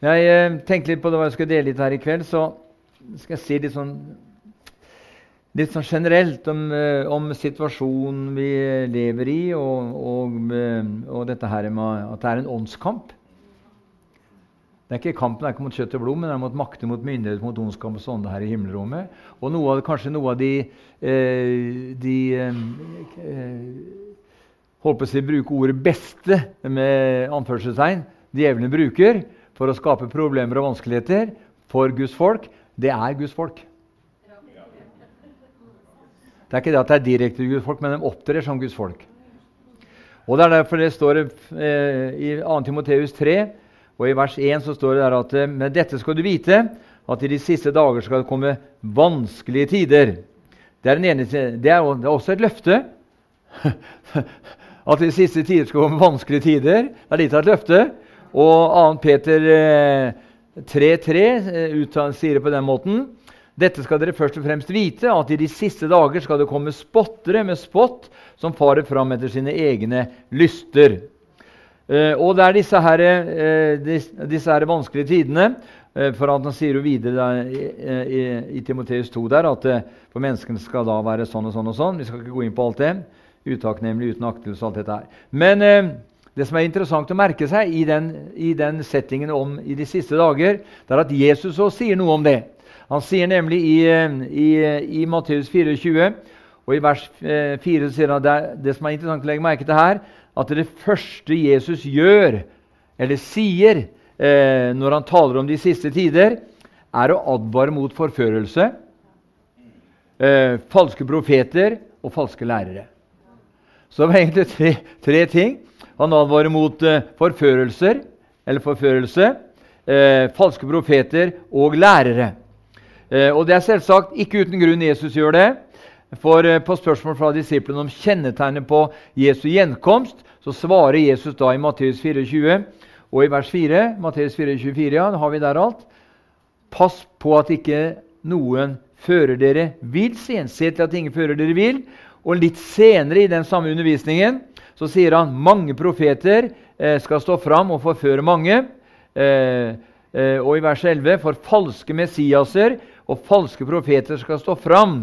Jeg eh, tenkte litt på hva jeg skulle dele litt her i kveld, så skal jeg si litt sånn, litt sånn generelt om, eh, om, situasjonen vi lever i, og, og, eh, og, dette her med at det er en åndskamp. Det er ikke Kampen er ikke mot kjøtt og blod, men det er mot makter, mot myndighet, mot ondskap og sånne her i himmelrommet. Og noe av, kanskje noe av de, eh, de eh, holdt på å si, bruke ordet 'beste' med anførselstegn djevelen bruker, for å skape problemer og vanskeligheter for Guds folk, det er Guds folk. Det er ikke det at det er direkte Guds folk, men de opptrer som Guds folk. Og Det er derfor det står eh, i 2. Timoteus 3, og i vers 1 så står det der at eh, med dette skal du vite at i de siste dager skal det komme vanskelige tider. Det er, er, det er også et løfte. at i de siste tider skal komme vanskelige tider. Det er litt av et løfte. Og 2. Peter 3.3 eh, eh, sier det på den måten. Dette skal dere først og fremst vite, at i de siste dager skal det komme spottere med spott som farer fram etter sine egne lyster. Eh, og det er disse, her, disse her vanskelige tidene for Han sier jo videre i, i Timoteus 2 der, at for menneskene skal da være sånn og sånn og sånn. Vi skal ikke gå inn på alt det. Utakknemlig, uten aktelse og alt dette her. Men det som er interessant å merke seg i den, i den settingen om i de siste dager, det er at Jesus også sier noe om det. Han sier nemlig i, i, i Matteus 24 og i vers 4 eh, sier han det, det som er interessant å legge merke til her, at det første Jesus gjør, eller sier, eh, når han taler om de siste tider, er å advare mot forførelse, eh, falske profeter og falske lærere. Så det var egentlig tre, tre ting. Han advarer mot eh, forførelser, eller forførelse, eh, falske profeter og lærere. Eh, og Det er selvsagt ikke uten grunn Jesus gjør det. For På spørsmål fra disiplene om kjennetegnet på Jesu gjenkomst så svarer Jesus da i Matteus 24 og i vers 4. Matteus 24, 24, ja, har vi der alt. Pass på at ikke noen fører dere vill. Se til at ingen fører dere vill. Og litt senere i den samme undervisningen så sier han mange profeter eh, skal stå fram og forføre mange. Eh, eh, og i vers 11 for falske messiaser og falske profeter skal stå fram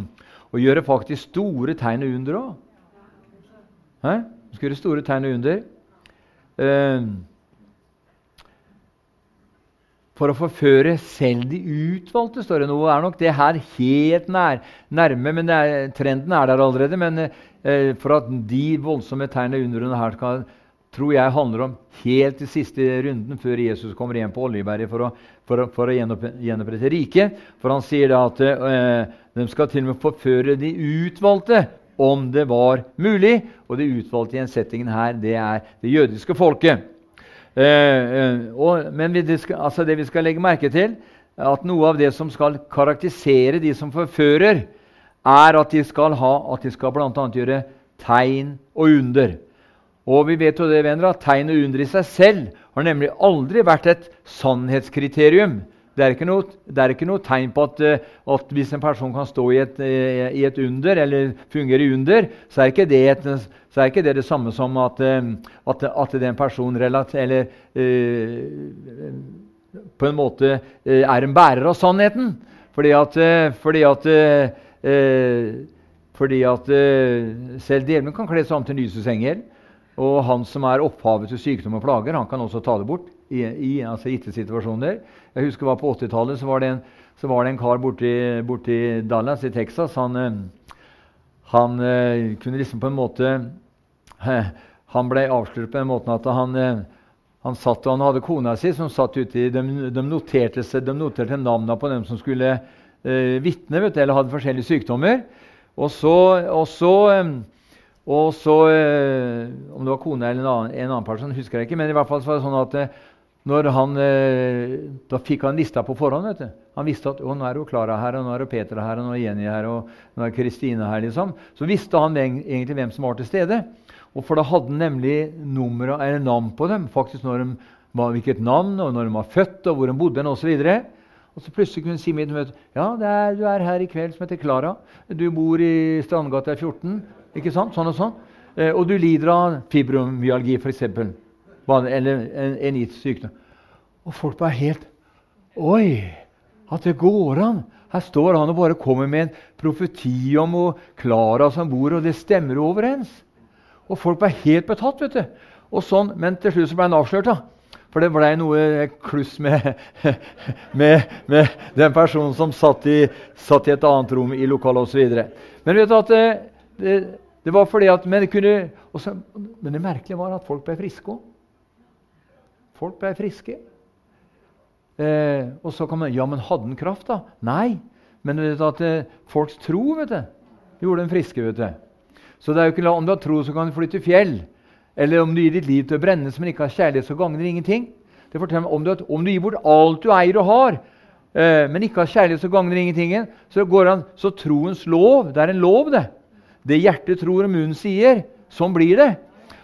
og gjøre faktisk store tegn og under òg. Skal gjøre store tegn og under. Eh, for å forføre selv de utvalgte, står det noe. er nok det her helt nær, nærme, men er, trenden er der allerede. Men eh, for at de voldsomme tegnene under her skal, tror jeg handler om helt til siste runden, før Jesus kommer igjen på Oljeberget for å, for å, for å gjenopprette riket. For han sier da at eh, de skal til og med forføre de utvalgte, om det var mulig. Og de utvalgte i en settingen her, det er det jødiske folket. Eh, eh, og, men vi, altså det vi skal legge merke til, er at noe av det som skal karakterisere de som forfører, er at de skal, ha, at de skal bl.a. gjøre tegn og under. Og vi vet jo det, venner, at Tegn og under i seg selv har nemlig aldri vært et sannhetskriterium. Det er noe, er ikke noe tegn på at, eh, at, hvis en person kan stå i et, eh, i et, under, eller fungere i under, så er ikke det, et, er ikke det det samme som at, eh, at, at den personen eller, eh, på en måte er en bærer av sannheten. Fordi at, fordi eh, fordi selv djevelen kan kle seg om til lysets engel. Og han som er opphavet til sykdom og plager, han kan også ta det bort i, i altså gitte situasjoner. Jeg husker var På 80-tallet så, var det en, så var det en kar borti, borti Dallas i Texas. Han, eh, han uh, kunne liksom på en måte Han ble avslørt på den måten at han, uh, han satt og han hadde kona si som satt ute i De, de noterte, de noterte navnene på dem som skulle uh, vitne eller hadde forskjellige sykdommer. Og så, og så og så, eh, Om det var kona eller en annen, en annen person, husker jeg ikke. Men i hvert fall så var det sånn at eh, når han, eh, da fikk han lista på forhånd. vet du. Han visste at å, nå er jo Klara her, og nå er jo Peter her, og nå er Jenny her, og nå er Kristine her. liksom. Så visste han egentlig hvem som var til stede. Og For da hadde han nemlig nummer, eller navn på dem. faktisk når de var, Hvilket navn, og når de var født, og hvor de bodde osv. Og så plutselig kunne hun si mitt møte ja, er, du er her i kveld som heter Klara. Du bor i Strandgata 14. Ikke sant? Sånn og sånn. Eh, og du lider av fibromyalgi, f.eks. Eller en, en sykdom. Og folk bare helt Oi! At det går an! Her står han og bare kommer med en profeti om og Klara som bor, og det stemmer overens. Og folk ble helt betatt. vet du. Og sånn, Men til slutt så ble han avslørt. da. For det ble noe kluss med, med, med den personen som satt i, satt i, et annet rom i lokalet osv. Men vet du at det, det, det, var fordi at Men det, kunne, også, men det merkelige var at folk ble friske òg. Folk ble friske. Eh, og så kan man Ja, men hadde han kraft, da? Nei. Men vet du at eh, folks tro vet du, gjorde dem friske. vet du. Så det er jo ikke om du har tro, så kan du flytte fjell. Eller om du gir ditt liv til å brennes, men ikke har kjærlighet, så gagner det ingenting. Det forteller meg, om du, om du gir bort alt du eier og har, eh, men ikke har kjærlighet, så gagner det ingenting. Så går han, så troens lov Det er en lov, det. Det hjertet tror og munnen sier. Sånn blir det.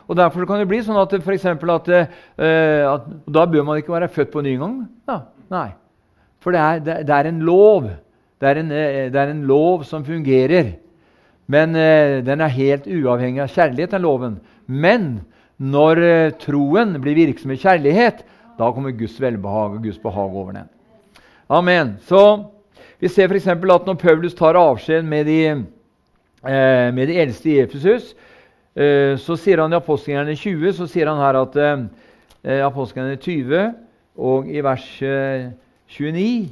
Og Derfor kan det bli sånn at, for at, eh, at Da bør man ikke være født på ny gang. Ja, nei. For det er, det, det er, en lov. Det er en, eh, det er en lov som fungerer. Men eh, den er helt uavhengig av kjærlighet, den loven. Men når eh, troen blir virksom i kjærlighet, da kommer Guds velbehag og Guds behag over den. Amen. Så Vi ser f.eks. at når Paulus tar avskjed med de, med de eldste i Efesus, Eh, så sier han i Apostelgjerne 20 så sier han her at eh, eh Apostelgjerne 20 og i vers 29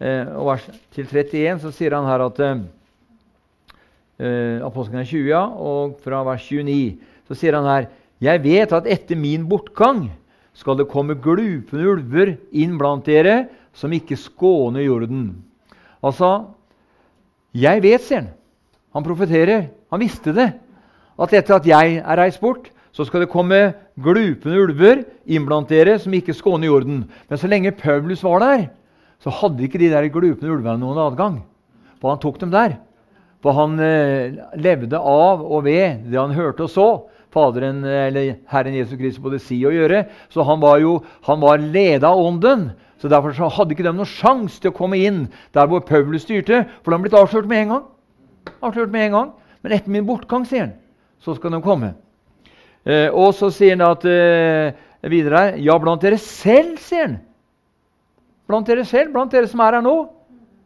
eh, og vers til 31 så sier han her at eh, Apostelgjerne 20 ja, og fra vers 29 så sier han her Jeg vet at etter min bortgang skal det komme glupende ulver inn blant dere som ikke skåner jorden. Altså Jeg vet, sier han. Han profeterer. Han visste det at etter at jeg er reist bort, så skal det komme glupende ulver innblant dere som ikke skåner jorden. Men så lenge Paulus var der, så hadde ikke de der glupende ulvene noen adgang. For han tok dem der. For han eh, levde av og ved det han hørte og så. Faderen, eller Herren Jesus Kristus både si og gjøre. Så han var jo han var leda av Ånden. Så Derfor så hadde ikke de noen sjanse til å komme inn der hvor Paulus styrte. For de ble avslørt med en gang. Avslørt med en gang. Men etter min bortgang, sier han, så skal de komme. Eh, og så sier han at, eh, videre her Ja, blant dere selv, sier han. Blant dere selv, blant dere som er her nå,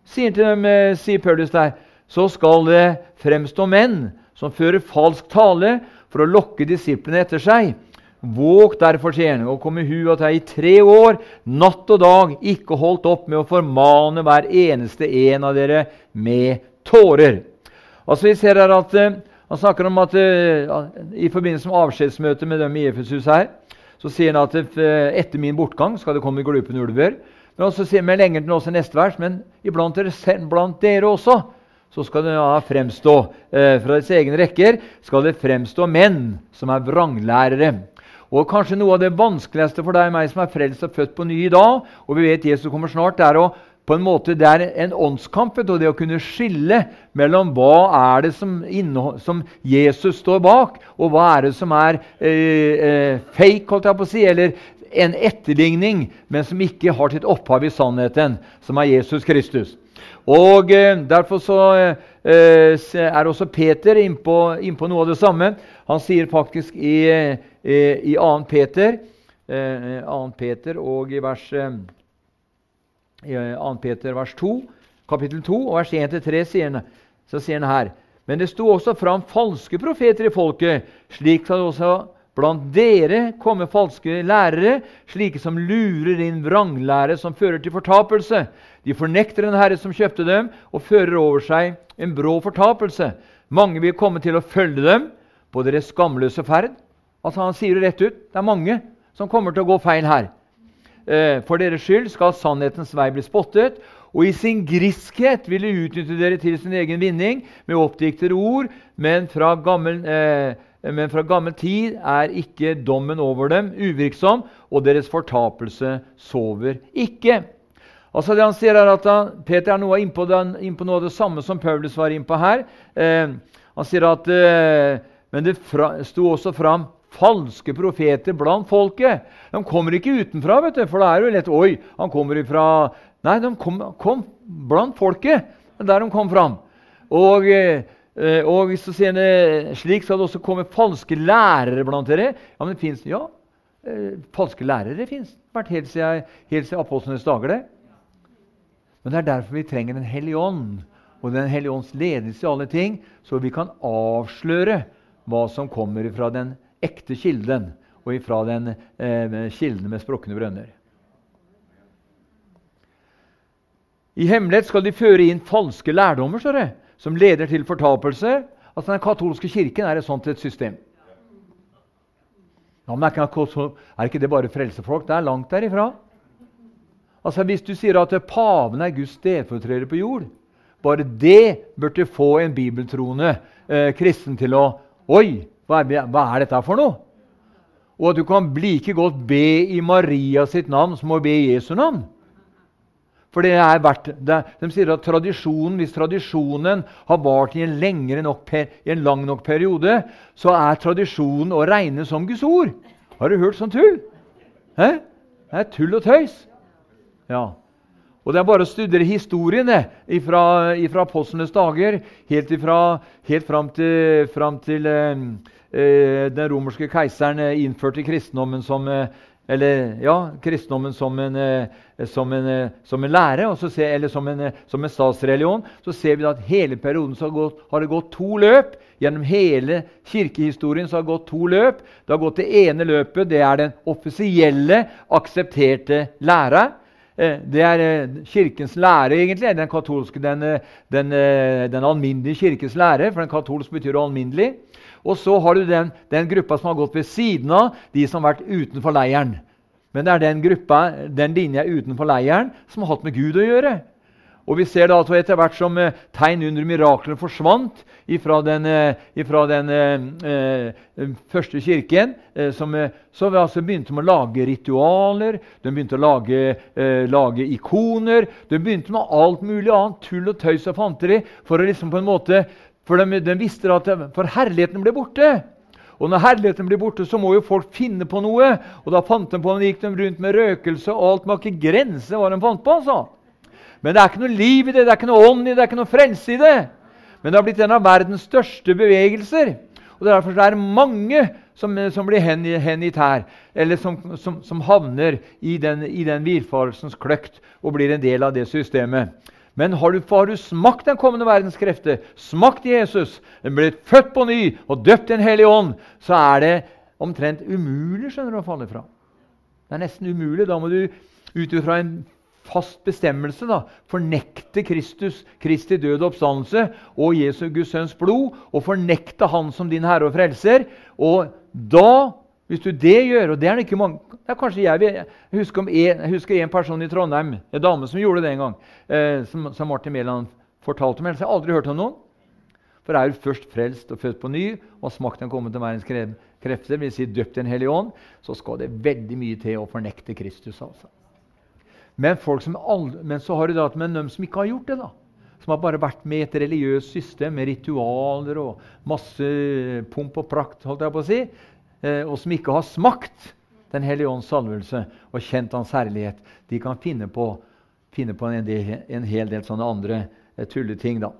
sier, dem, eh, sier Paulus der, så skal det fremstå menn som fører falsk tale for å lokke disiplene etter seg. Våg derfor, sier han, og kom i hu at jeg i tre år, natt og dag, ikke holdt opp med å formane hver eneste en av dere med tårer. Altså Vi ser her at uh, han snakker om at uh, I forbindelse med avskjedsmøtet med dem i Efesus her, så sier han at uh, etter min bortgang skal det komme glupende ulver. Men også sier men lenger til også neste vers, men iblant dere, blant dere også så skal det fremstå uh, fra deres egne rekker skal det fremstå menn som er vranglærere. Og kanskje noe av det vanskeligste for deg og meg som er frelst og født på ny i dag, og vi vet Jesus kommer snart, er å på en måte Det er en åndskamp og det å kunne skille mellom hva er det som, som Jesus står bak, og hva er det som er eh, eh, fake, holdt jeg på å si, eller en etterligning, men som ikke har sitt opphav i sannheten, som er Jesus Kristus. Og eh, Derfor så, eh, er også Peter innpå inn på noe av det samme. Han sier faktisk i, i, i 2. Peter, 2. Eh, Peter og i vers i 2. Peter vers 2, kapittel 2 og vers 1-3 sier så sier han her Men det sto også fram falske profeter i folket, slik skal det også blant dere komme falske lærere, slike som lurer inn vranglære som fører til fortapelse. De fornekter den Herre som kjøpte dem, og fører over seg en brå fortapelse. Mange vil komme til å følge dem på deres skamløse ferd. Altså Han sier det rett ut. Det er mange som kommer til å gå feil her. Eh, for deres skyld skal sannhetens vei bli spottet, og i sin griskhet vil de utnytte dere til sin egen vinning med oppdiktede ord, men fra, gammel, eh, men fra gammel tid er ikke dommen over dem uvirksom, og deres fortapelse sover ikke. Altså det Han sier er at han, Peter er noe innpå, innpå noe av det samme som Paulus var innpå her. Eh, han sier at eh, Men det fra, sto også fram falske profeter blant folket. De kommer ikke utenfra, vet du, for da er det jo lett Oi, han kommer ifra Nei, de kom, kom blant folket. Det er der de kom fram. Og, eh, og så sier han slik skal det også komme falske lærere blant dere. Ja, men det fins ja, eh, falske lærere fins. Vært helt siden, helt siden apostlenes dager, det. Men det er derfor vi trenger Den hellige ånd og Den hellige ånds ledelse i alle ting, så vi kan avsløre hva som kommer fra den ekte kilden, og ifra den eh, kilden med sprukne brønner. I hemmelighet skal de føre inn falske lærdommer det, som leder til fortapelse. Altså Den katolske kirken er et sånt et system. Ja, men er ikke, det bare frelsefolk? Det er langt derifra. Altså Hvis du sier at paven er Guds stedfortreder på jord, bare det burde få en bibeltroende eh, kristen til å Oi, hva er, hva er, dette for noe? Og at du kan like godt be i Maria sitt navn som å be i Jesu navn. For det er verdt det. De sier at tradisjonen, hvis tradisjonen har vart i en, nok, i en lang nok periode, så er tradisjonen å regne som Guds ord. Har du hørt sånn tull? Hæ? Det er tull og tøys. Ja. Og Det er bare å studere historiene fra apostlenes dager helt, ifra, helt fram til, fram til eh, eh, den romerske keiseren eh, innførte kristendommen som, eh, eller, ja, kristendommen som en, som en, som en lære, se, eller som en, som en, statsreligion, så ser vi at hele perioden har, gått, har, det gått to løp. Gjennom hele kirkehistorien så har det gått to løp. Det har gått Det ene løpet det er den offisielle, aksepterte læra. Eh, det er eh, Kirkens lære, egentlig. Den katolske, den, eh, den, den alminnelige kirkens lære. For den katolske betyr alminnelig. Og så har du den, den, gruppa som har gått ved siden av, de som har vært utenfor leiren. Men det er den gruppa, den linja utenfor leiren som har hatt med Gud å gjøre. Og vi ser da at etter hvert som eh, tegn under miraklene forsvant fra den, eh, ifra den eh, eh, første kirken, eh, som, eh, så altså begynte de å lage ritualer, de begynte å lage, lage, ikoner De begynte med alt mulig annet tull og tøys og fanteri for å liksom på en måte, for de, de visste at for herligheten ble borte. Og når herligheten blir borte, så må jo folk finne på noe. Og da fant de på, de gikk de rundt med røkelse, og alt var ikke grense hva de fant på. altså. Men det er ikke noe liv i det, det er ikke noe ånd i det, det er ikke noe frelse i det. Men det har blitt en av verdens største bevegelser. Og Derfor er det mange som, som blir hengitt her, eller som, som, som havner i den, i den virfarelsens kløkt og blir en del av det systemet. Men har du, har du smakt den kommende verdens krefter, smakt Jesus, ble født på ny og døpt i Den hellige ånd, så er det omtrent umulig skjønner du, å falle fra. Det er nesten umulig. Da må du ut fra en fast bestemmelse da, fornekte Kristus, Kristi død og oppstandelse og Jesu Guds sønns blod, og fornekte Han som din Herre og Frelser. Og da, hvis du det gjør og det er det ikke mange, det er kanskje Jeg jeg husker, en, jeg husker en person i Trondheim, en dame som gjorde det en gang, eh, som, som, Martin Mæland fortalte meg. Jeg har aldri hørt om noen. For er du først frelst og født på ny og har smakt den kommende verdens krefter, vil si døpt i Den hellige ånd, så skal det veldig mye til å fornekte Kristus. altså. Men, aldri, men, så har du da med dem som ikke har gjort det. da. Som har bare vært med i et religiøst system med ritualer og masse pomp og prakt. holdt jeg på å si, eh, Og som ikke har smakt Den hellige ånds salvelse og kjent Hans herlighet. De kan finne på, finne på en, del, en, hel del sånne andre eh, tulleting. da.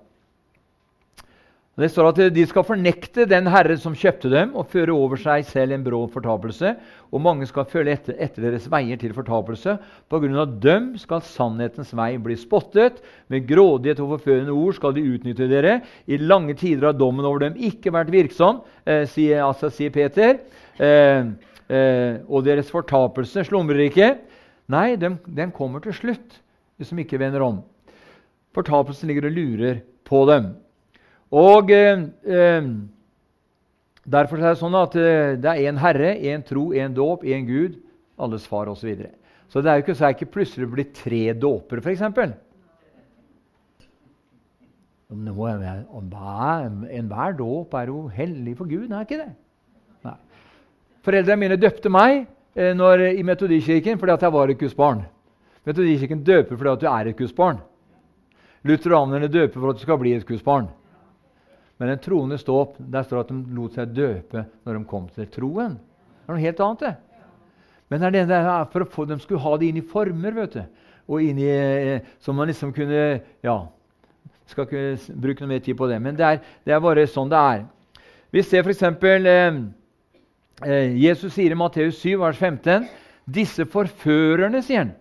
Det står at de skal fornekte den Herre som kjøpte dem, og føre over seg selv en brå fortapelse. Og mange skal følge etter, etter deres veier til fortapelse. På grunn av dem skal sannhetens vei bli spottet. Med grådighet og forførende ord skal de utnytte dere. I lange tider har dommen over dem ikke vært virksom, eh, sier, altså, sier Peter. Eh, eh, og deres fortapelse slumrer ikke. Nei, den, den kommer til slutt, hvis de ikke vender om. Fortapelsen ligger og lurer på dem. Og eh, eh, Derfor er det sånn at eh, det er én Herre, én tro, én dåp, én Gud, alles far osv. Så, videre. så det er jo ikke så er ikke plutselig blitt tre dåper, f.eks. Enhver dåp er jo hellig for Gud, er ikke det? Nei. Foreldrene mine døpte meg eh, når, i Metodikirken fordi at jeg var et gudsbarn. Metodikirken døper fordi at du er et gudsbarn. Lutheranerne døper for at du skal bli et Guds barn. Men den troende ståp der står at de lot seg døpe når de kom til troen. Det er noe helt annet. det. Men det er det for få, de skulle ha det inn i former. vet du. Og inn i, eh, Så man liksom kunne ja, Skal ikke bruke noe mer tid på det. Men det er, det er bare sånn det er. Vi ser f.eks. Eh, eh, Jesus sier i Matteus 7, vers 15.: Disse forførerne, sier han,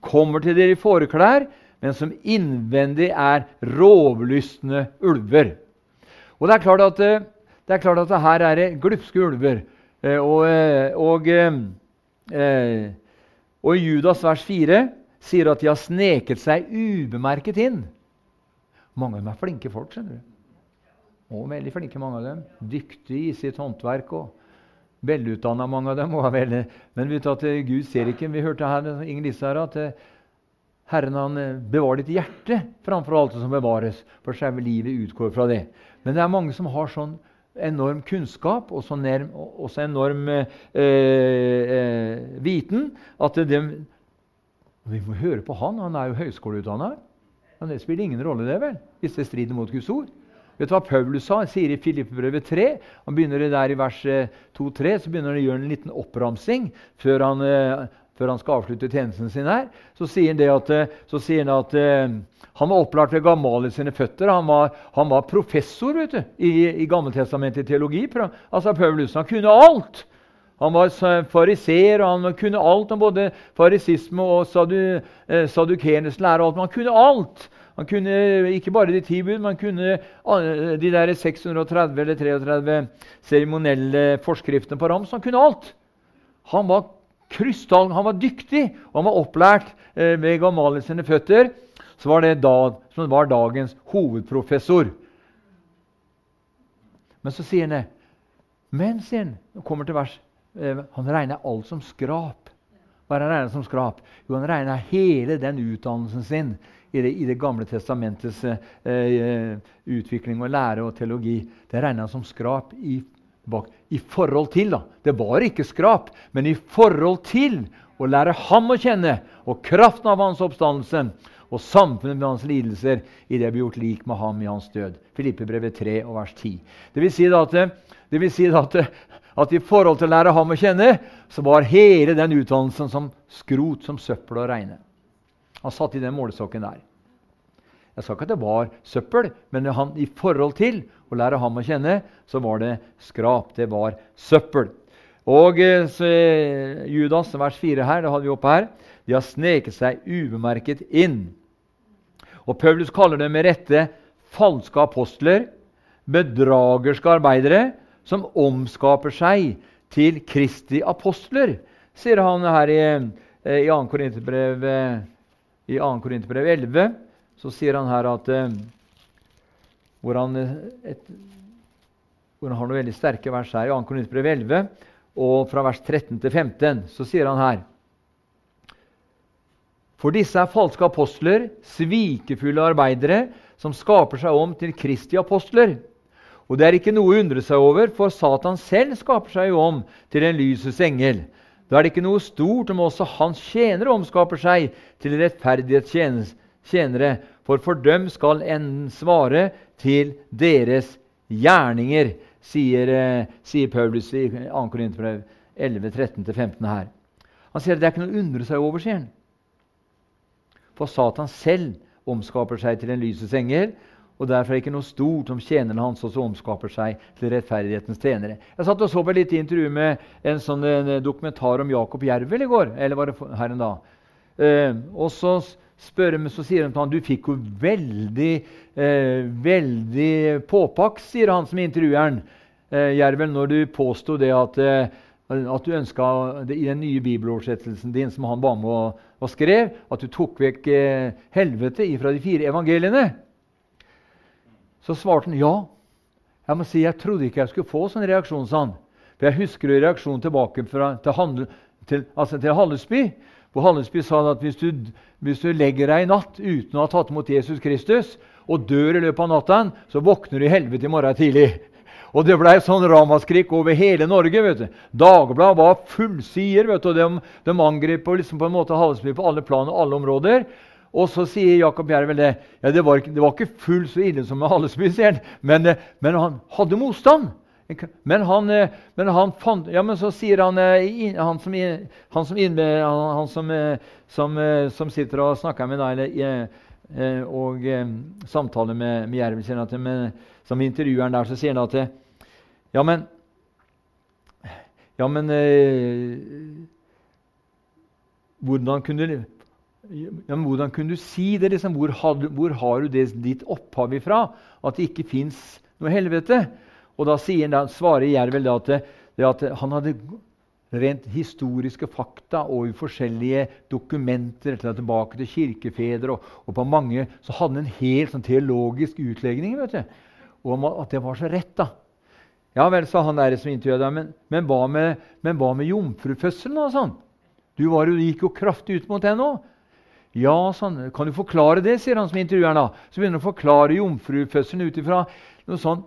kommer til dere i fåreklær, men som innvendig er rovlystne ulver. Og det er klart at eh, det, er klart at her er det glupske ulver. Eh, og, eh, og, og, i Judas vers 4 sier at de har sneket seg ubemerket inn. Mange av dem er flinke folk. skjønner du. Og veldig flinke, mange av dem. Dyktige i sitt håndverk. og Velutdanna, mange av dem. Veldig, men vet du at Gud ser ikke Vi hørte her, Inger Lise her, at Herren han bevarer ditt hjerte framfor alt som bevares. For selve livet utgår fra det. Men det er mange som har sånn enorm kunnskap og så også enorm eh, eh, viten at de, Vi må høre på han. Han er jo høyskoleutdanna. Men det spiller ingen rolle, det vel, hvis det strider mot Guds ord. Vet du hva Paulus sa? Sier i Filippebrevet 3, han begynner der i vers 2-3, eh, så begynner han å gjøre en liten oppramsing før han, eh, før han skal avslutte tjenesten sin her. Så sier han, at, eh, så sier han at han var opplært ved Gamale sine føtter. Han var, han var professor vet du, i, i Gammeltestamentet teologi. Altså Paulus. Han kunne alt. Han var fariseer, og han kunne alt om både farisisme og sadu, eh, sadukeernes lære. Han kunne alt. Han kunne ikke bare de ti bud, men han kunne eh, de der 630 eller 33 seremonielle forskriftene på rams. Han kunne alt. Han var krystall, han var dyktig, og han var opplært eh, ved Gamaliel sine føtter så var det da, som var dagens hovedprofessor. Men så sier han det. Men, sier han, kommer til vers, eh, han regner alt som skrap. Hva er han regner som skrap? Jo, han regner hele den utdannelsen sin i det, i det gamle testamentets eh, eh utvikling og lære og teologi. Det regner han som skrap i, i forhold til. da. Det var ikke skrap, men i forhold til å lære ham å kjenne og kraften av hans oppstandelse og samfunnet med hans lidelser i det ble gjort lik med ham i hans død. Filippe brevet 3 og vers 10. Det vil si, at, det vil si at, at, i forhold til å lære ham å kjenne, så var hele den utdannelsen som skrot, som søppel å regne. Han satt i den målestokken der. Jeg sa ikke at det var søppel, men han, i forhold til å lære ham å kjenne, så var det skrap. Det var søppel. Og eh, så, Judas, vers 4 her, det hadde vi oppe her, de har sneket seg ubemerket inn. Og Paulus kaller dem med rette falske apostler, bedragerske arbeidere, som omskaper seg til Kristi apostler, sier han her i, eh, i 2. Korinterbrev, i 2. Korinterbrev 11. Så sier han her at eh, hvor han, et, hvor han har noen veldig sterke vers her i 2. Korinterbrev 11, og fra vers 13 til 15, så sier han her for disse er falske apostler, svikefulle arbeidere, som skaper seg om til Kristi apostler. Og det er ikke noe å undre seg over, for Satan selv skaper seg om til en lysets engel. Da er det ikke noe stort om også hans tjenere omskaper seg til rettferdighetstjenere, for for dem skal en svare til deres gjerninger, sier, eh, sier Paulus i 2. Korinterbrev 11, 13-15 her. Han sier at det er ikke noe å undre seg over, sier han. For Satan selv omskaper seg til en lysets engel. Og derfor er det ikke noe stort om tjenerne hans også omskaper seg til rettferdighetens tjenere. Jeg satt og så på et lite intervju med en sånn en dokumentar om Jakob Jervel i går. eller var det her en dag? Eh, og så spør de, så sier de til han, du fikk jo veldig, eh, veldig påpakk, sier han som intervjueren, eh, Jervel, når du påsto det at eh, at du ønska i den nye bibeloversettelsen din som han ba med og, og skrev, at du tok vekk eh, helvete ifra de fire evangeliene. Så svarte han ja. Jeg må si, jeg trodde ikke jeg skulle få sånn reaksjon. Sånn. For Jeg husker reaksjonen tilbake fra, til, handel, til, altså til Hallesby. På Hallesby sa han at hvis du, hvis du legger deg i natt uten å ha tatt imot Jesus Kristus, og dør i løpet av natta, så våkner du i helvete i morgen tidlig. Og det ble sånn ramaskrik over hele Norge. vet du. Dagbladet var fullsider. vet du, De, de angrep liksom på en måte Hallesby på alle plan og alle områder. Og så sier Jakob Jervel det. Ja, det, var, det var ikke fullt så ille som med Hallesby. Men, men, han hadde motstand. Men han, men han, fant Ja, men så sier han Han som, han som, han som, som, som sitter og snakker med deg, og samtaler med, med Jervel, som intervjueren der, så sier han at ja, men Ja, men eh, hvordan kunne, ja, hvordan kunne du si det? Liksom? Hvor, had, hvor, har du det, ditt opphav ifra? At det ikke fins noe helvete? Og da, sier da svarer Jervel at, at han hadde rent historiske fakta og i forskjellige dokumenter tilbake til kirkefedre. Og, og, på mange så hadde han en helt sånn teologisk utlegning vet du, om at det var så rett. da. Ja vel, sa han der som intervjuet deg, men, men, hva med, men hva med jomfrufødselen? da, sånn? Du var jo, gikk jo kraftig ut mot den nå. Ja, sånn, kan du forklare det, sier han som intervjueren. da. Så begynner han å forklare jomfrufødselen ut ifra noe sånn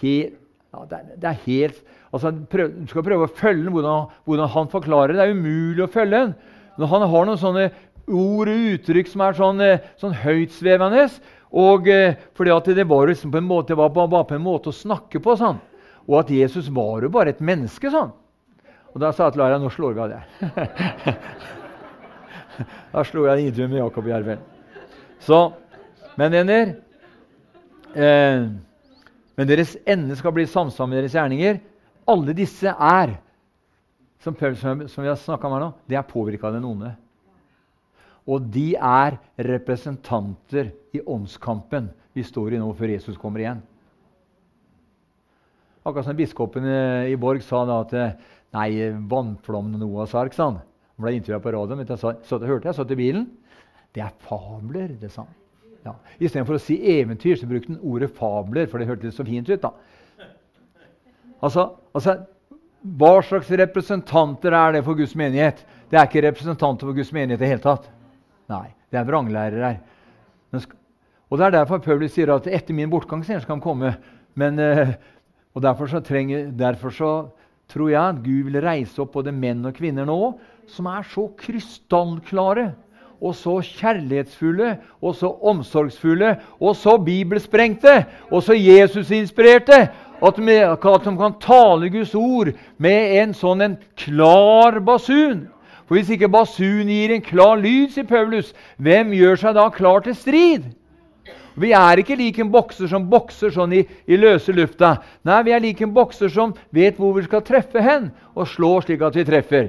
helt ja, det, er, det, er, helt altså, prøv, Du skal prøve å følge den, hvordan, hvordan, han forklarer det. Er umulig å følge den. Når han har noen sånne ord og uttrykk som er sånn, eh, sånn høytsvevende. Og, eh, fordi at det var, liksom på en måte, var bare på en måte å snakke på. sånn. Og at Jesus var jo bare et menneske. sånn. Og da sa jeg til Lara nå slår vi av det. da slo jeg intervjuet med Jakob Jervel. Så, men venner eh, men deres ende skal bli samsvar med deres gjerninger. Alle disse er, som, som vi har snakka om her nå, det er påvirka av den onde. Og de er representanter i åndskampen vi står i nå før Jesus kommer igjen. Akkurat som biskopen i Borg sa da at nei, vannflommen Noahs ark sa han. Han ble intervjua på radioen. Jeg sa, så, hørte jeg, satt i bilen. Det er fabler, det sa han. Ja. Istedenfor å si eventyr, så brukte han ordet fabler, for det hørtes så fint ut. da. Altså, altså, Hva slags representanter er det for Guds menighet? Det er ikke representanter for Guds menighet i det hele tatt. Nei, det er vranglærere. Og Det er derfor Paulus sier at etter min bortgang skal han komme. Men, eh, og derfor så, trenger, derfor så tror jeg at Gud vil reise opp både menn og kvinner nå som er så krystallklare og så kjærlighetsfulle og så omsorgsfulle og så bibelsprengte og så Jesus-inspirerte at at de kan tale Guds ord med en sånn en klar basun. For Hvis ikke basun gir en klar lyd, sier Paulus, hvem gjør seg da klar til strid? Vi er ikke lik en bokser som bokser sånn i, i, løse lufta. Nei, vi er lik en bokser som vet hvor vi skal treffe hen, og slår slik at vi treffer.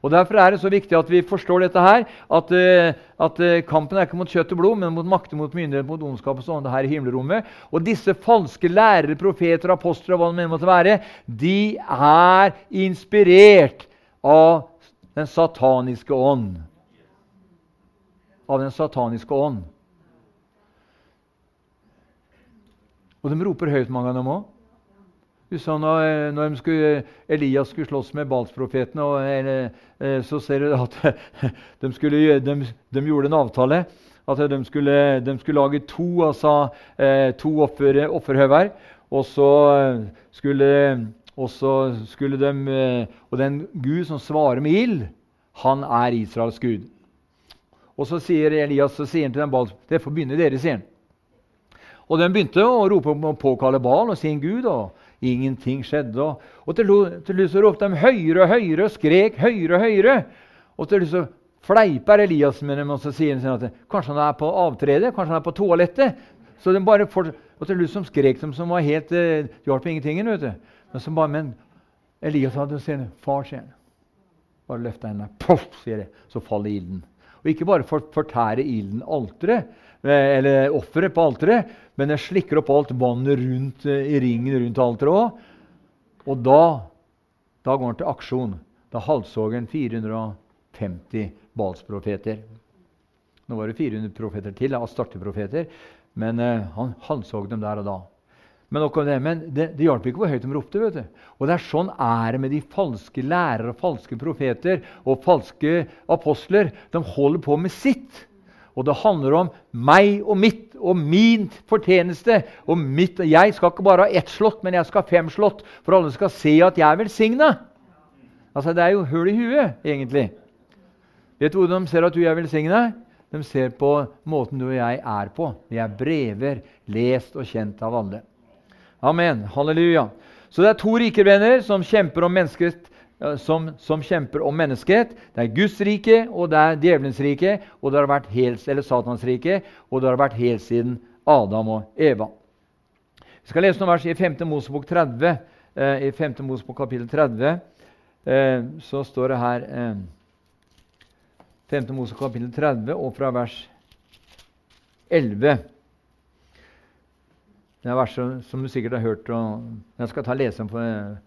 Og Derfor er det så viktig at vi forstår dette her, at, uh, at uh, kampen er ikke mot kjøtt og blod, men mot makter, mot myndighet, mot ondskap og sånt her i himmelrommet. Og disse falske lærere, profeter, apostler og hva det måtte være, de er inspirert av den sataniske ånd. Av den sataniske ånd. Og de roper høyt, mange av dem òg. Sånn, når skulle, Elias skulle slåss med Balsprofetene, eh, så ser du at de, skulle, de, de, gjorde en avtale. At de skulle, de skulle lage to, altså, eh, to offer, offerhauger. Og så skulle, så skulle de Og den Gud som svarer med ild, han er Israels gud. Og så sier Elias så sier han til den Bals, det får begynne dere, sier han. Og de begynte å rope og påkalle Bal og sin gud. og Ingenting skjedde. Og, og til, slutt ropte de høyere og høyere og skrek høyere og høyere. Og til slutt så fleiper Elias med dem og så sier han at kanskje han er på avtredet, kanskje han er på toalettet. Så de bare for, og til slutt så skrek de som var helt eh, hjalp ingenting. vet du. Men, så bare, men Elias hadde sier far, sier han. Bare løfta hendene. Poff, sier det. Så faller ilden. Og ikke bare for, fortære ilden alteret, eh, eller offeret på alteret, men jeg slikker opp alt vannet rundt, eh, i ringen rundt alteret òg. Og da, da går han til aksjon. Da halshogger han 450 Balsprofeter. Nå var det 400 profeter til, astarteprofeter, men uh, han halshogg dem der og da. Men, det, men det, det hjalp ikke hvor høyt de ropte. vet du. Og det er Sånn er det med de falske lærere, falske profeter og falske apostler. De holder på med sitt. Og det handler om meg og mitt og min fortjeneste. Og mitt, jeg skal ikke bare ha ett slott, men jeg skal ha fem slott, for alle skal se at jeg er velsigna. Altså, det er jo hull i huet, egentlig. Vet du hvordan de ser at du er velsigna? De ser på måten du og jeg er på. Vi er brever, lest og kjent av alle. Amen. Halleluja. Så det er to rike venner som kjemper om mennesket som, som, kjemper om menneskehet. Det er Guds rike, og det er djevelens rike, og det har vært helt, eller Satans rike, og det har vært helt siden Adam og Eva. Vi skal lese noen vers i 5. Mosebok 30. Eh, I 5. Mosebok kapittel 30 eh, så står det her eh, 5. Mosebok kapittel 30 og fra vers 11. Det er vers som du sikkert har hørt. og Jeg skal ta lese dem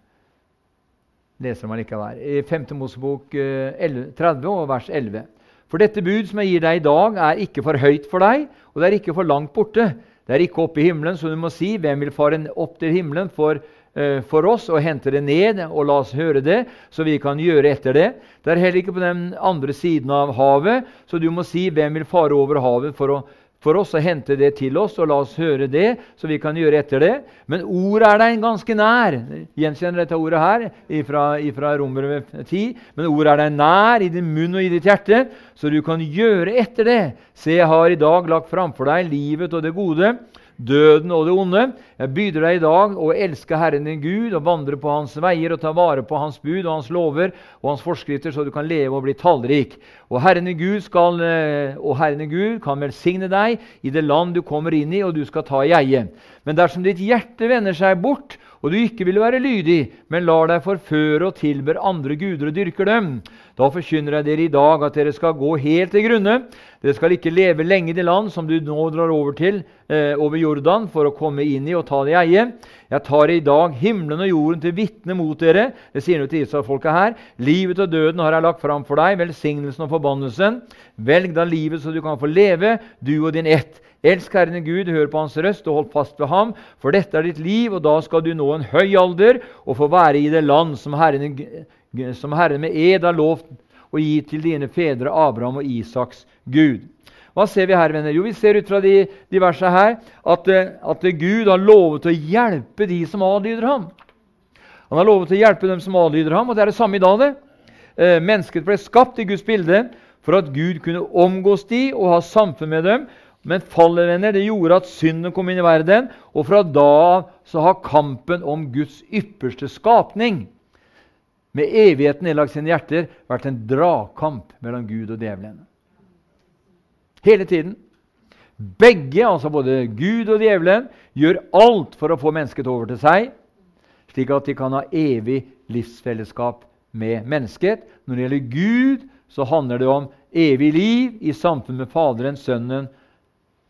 man dem allikevel. I 5. Mosebok 30 eh, og vers 11. For dette bud som jeg gir deg i dag, er ikke for høyt for deg, og det er ikke for langt borte. Det er ikke oppe i himmelen, så du må si, hvem vil fare opp til himmelen for, uh, for oss og hente det ned, og la oss høre det, så vi kan gjøre etter det. Det er heller ikke på den andre siden av havet, så du må si, hvem vil fare over havet for å for oss å hente det til oss, og la oss høre det, så vi kan gjøre etter det. Men ordet er deg ganske nær. Gjenkjenner dette ordet her ifra, ifra Romerbrevet 10. Men ordet er deg nær i din munn og i ditt hjerte, så du kan gjøre etter det. Se, jeg har i dag lagt framfor deg livet og det gode døden og det onde. Jeg byr deg i dag å elske Herren din Gud og vandre på Hans veier og ta vare på Hans bud og Hans lover og Hans forskrifter, så du kan leve og bli tallrik. Og Herren din Gud, skal, eh, og Herren din Gud kan velsigne deg i det land du kommer inn i, og du skal ta i eie. Men dersom ditt hjerte vender seg bort, og du ikke vil være lydig, men lar deg forføre og tilber andre guder og dyrker dem, da forkynner jeg dere i dag at dere skal gå helt til grunne. Dere skal ikke leve lenge i det land som du nå drar over til, eh, over Jordan, for å komme inn i og ta det i eie. Jeg tar i dag himmelen og jorden til vitne mot dere. Det sier du til Israelfolket her. Livet og døden har jeg lagt fram for deg, velsignelsen og forbannelsen. Velg da livet så du kan få leve, du og din ett. Elsk Herren Gud, hør på Hans røst og hold fast ved ham, for dette er ditt liv, og da skal du nå en høy alder og få være i det land som Herren, som Herren med ed har lovt å gi til dine fedre Abraham og Isaks Gud. Hva ser vi her, venner? Jo, Vi ser ut fra de, de versene her at, at Gud har lovet å hjelpe de som adlyder ham. Han har lovet å hjelpe dem som adlyder ham, og det er det samme i dag. det. Eh, mennesket ble skapt i Guds bilde for at Gud kunne omgås de og ha samfunn med dem, men fallet venner, det gjorde at synden kom inn i verden, og fra da av så har kampen om Guds ypperste skapning med evigheten nedlagt sine hjerter vært en dragkamp mellom Gud og djevelen. Hele tiden. Begge, altså både Gud og djevelen, gjør alt for å få mennesket over til seg, slik at de kan ha evig livsfellesskap med mennesket. Når det gjelder Gud, så handler det om evig liv i samfunn med Faderen, Sønnen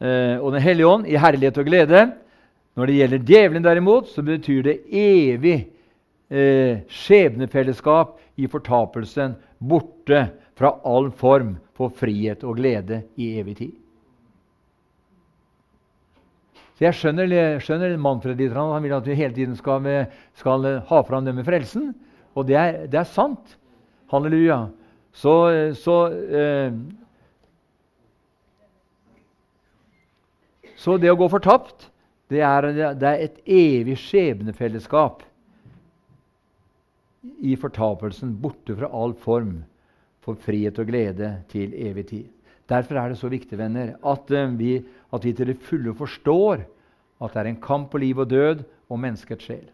og Den hellige ånd i herlighet og glede. Når det gjelder djevelen, derimot, så betyr det evig eh, skjebnefellesskap i fortapelsen, borte fra all form for frihet og glede i evig tid. Så Jeg skjønner, skjønner Manfred litt. Han vil at vi hele tiden skal, skal ha fram det med frelsen. Og det er, det er sant. Halleluja. Så, så eh, Så det å gå fortapt, det er, det er et evig skjebnefellesskap i fortapelsen, borte fra all form for frihet og glede til evig tid. Derfor er det så viktig venner, at, eh, vi, at vi til det fulle forstår at det er en kamp på liv og død og menneskets sjel.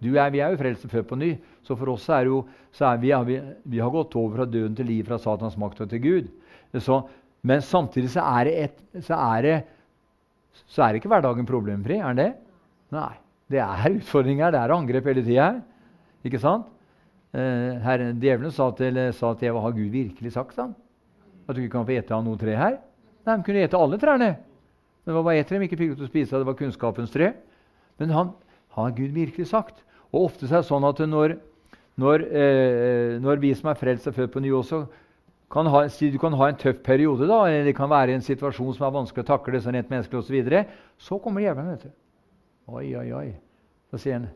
Er, vi er jo frelst født på ny, så for oss er jo, er vi, vi, vi, har gått over fra døden til liv, fra Satans makt og til Gud. Så, men samtidig så er det, et, så er det så er ikke hverdagen problemfri. Er den det? Nei. Det er utfordringer, det er angrep hele tida her. Ikke sant? Eh, her, djevelen sa til, sa til Eva har Gud virkelig sagt sånn? at du ikke kan få ete av noe tre her? Nei, De kunne ete alle trærne. Men det var bare tre de ikke fikk til å spise? Det var kunnskapens tre. Men han har Gud virkelig sagt. Og ofte er det sånn at når, når, eh, når vi som er frelst og født på ny også, kan ha, du kan ha en tøff periode, da, eller det kan være en situasjon som er vanskelig å takle, sånn rent menneskelig osv. Så, videre. så kommer djevelen. vet du. Oi, oi, oi. Da sier han,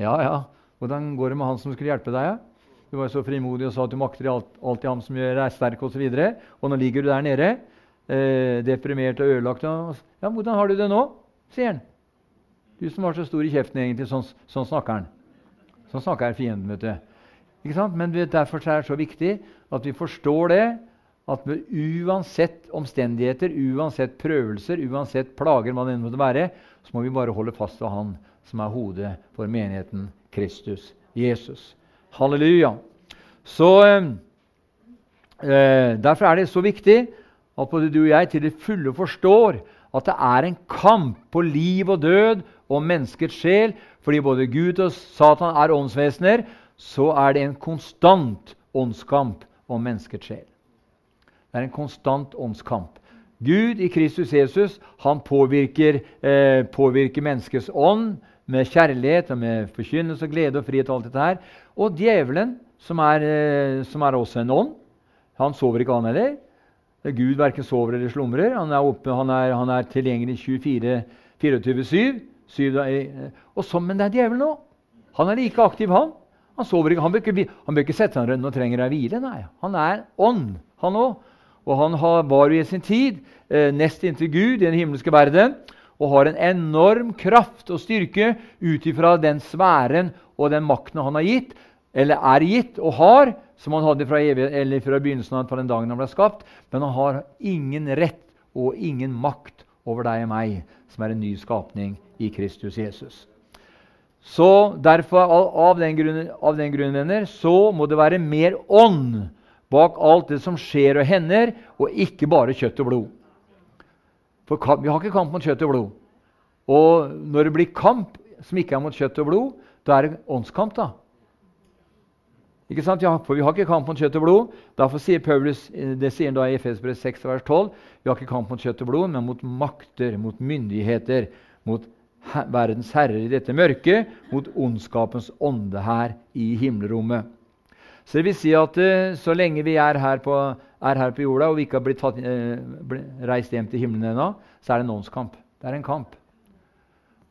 ja, ja, hvordan går det med han som skulle hjelpe deg? Ja? Du var så frimodig og sa at du makter alt i ham som gjør deg sterk osv. Og, så og nå ligger du der nede, eh, deprimert og ødelagt. Og, ja, 'Hvordan har du det nå?' sier han. Du som var så stor i kjeften, egentlig. Sånn, sånn snakker han. Sånn snakker fienden. vet du. Men derfor er det så viktig at vi forstår det, at uansett omstendigheter, uansett prøvelser, uansett plager man måtte være, så må vi bare holde fast ved Han som er hodet for menigheten, Kristus, Jesus. Halleluja. Så eh, eh, Derfor er det så viktig at både du og jeg til det fulle forstår at det er en kamp på liv og død og menneskets sjel. Fordi både Gud og Satan er åndsvesener, så er det en konstant åndskamp om menneskets sjel. Det er en konstant åndskamp. Gud i Kristus Jesus han påvirker, eh, påvirker menneskets ånd med kjærlighet og med forkynnelse og glede og frihet. Og alt dette her. Og djevelen, som er, eh, som er også en ånd, han sover ikke, han heller. Gud verken sover eller slumrer. Han er, oppe, han er, han er tilgjengelig 24-7. Og sånn, men det er djevelen òg. Han er like aktiv, han. Han, sover ikke, han, bør, ikke, han bør ikke sette seg ned og trenger ei hvile. Nei, han er ånd, han òg. Og han har, var jo i sin tid eh, nest inntil Gud i den himmelske verden og har en enorm kraft og styrke ut ifra den sfæren og den makten han har gitt, eller er gitt og har, som han hadde fra, evig, fra begynnelsen av den dagen han ble skapt. Men han har ingen rett og ingen makt over deg og meg, som er en ny skapning i Kristus Jesus. Så derfor, av den grunn, av den grunn venner, så må det være mer ånd bak alt det som skjer og hender, og ikke bare kjøtt og blod. For vi har ikke kamp mot kjøtt og blod. Og når det blir kamp som ikke er mot kjøtt og blod, da er det åndskamp. da. Ikke sant? Ja, for vi har ikke kamp mot kjøtt og blod. Derfor sier Paulus, det sier han da i Efesbrev 6, vers 12, vi har ikke kamp mot kjøtt og blod, men mot makter, mot myndigheter, mot verdens herrer i dette mørket, mot ondskapens ånde her i himmelrommet. Så det vil si at uh, så lenge vi er her, på, er her, på, jorda og vi ikke har blitt tatt, uh, reist hjem til himmelen ennå, så er det en åndskamp. Det er en kamp.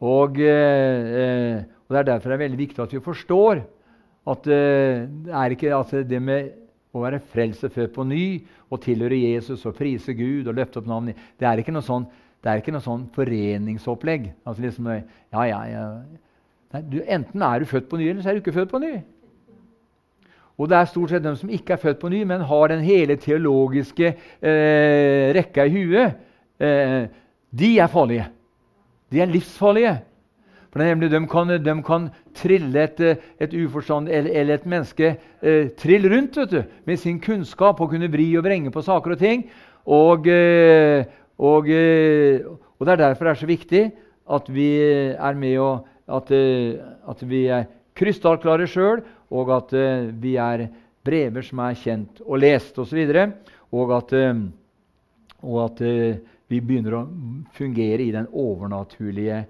Og, uh, og, Det er derfor det er veldig viktig at vi forstår at det er ikke at det med å være frelst og født på ny og tilhøre Jesus og prise Gud og løfte opp navnet Det er ikke noe sånn det er ikke noe sånn foreningsopplegg. Altså liksom, ja, ja, ja. Nei, du, enten er du født på ny, eller så er du ikke født på ny. Og det er stort sett de som ikke er født på ny, men har den hele teologiske eh, rekka i huet. Eh, de er farlige. De er livsfarlige. For nemlig, De kan, de kan trille et, et uforstand eller, eller, et menneske eh, trille rundt vet du, med sin kunnskap og kunne vri og vrenge på saker og ting. Og, eh, og, eh, og, Det er derfor det er så viktig at vi er med og at, eh, at vi er krystallklare sjøl, og at eh, vi er brever som er kjent og lest osv. Og, og at, og at vi begynner å fungere i den overnaturlige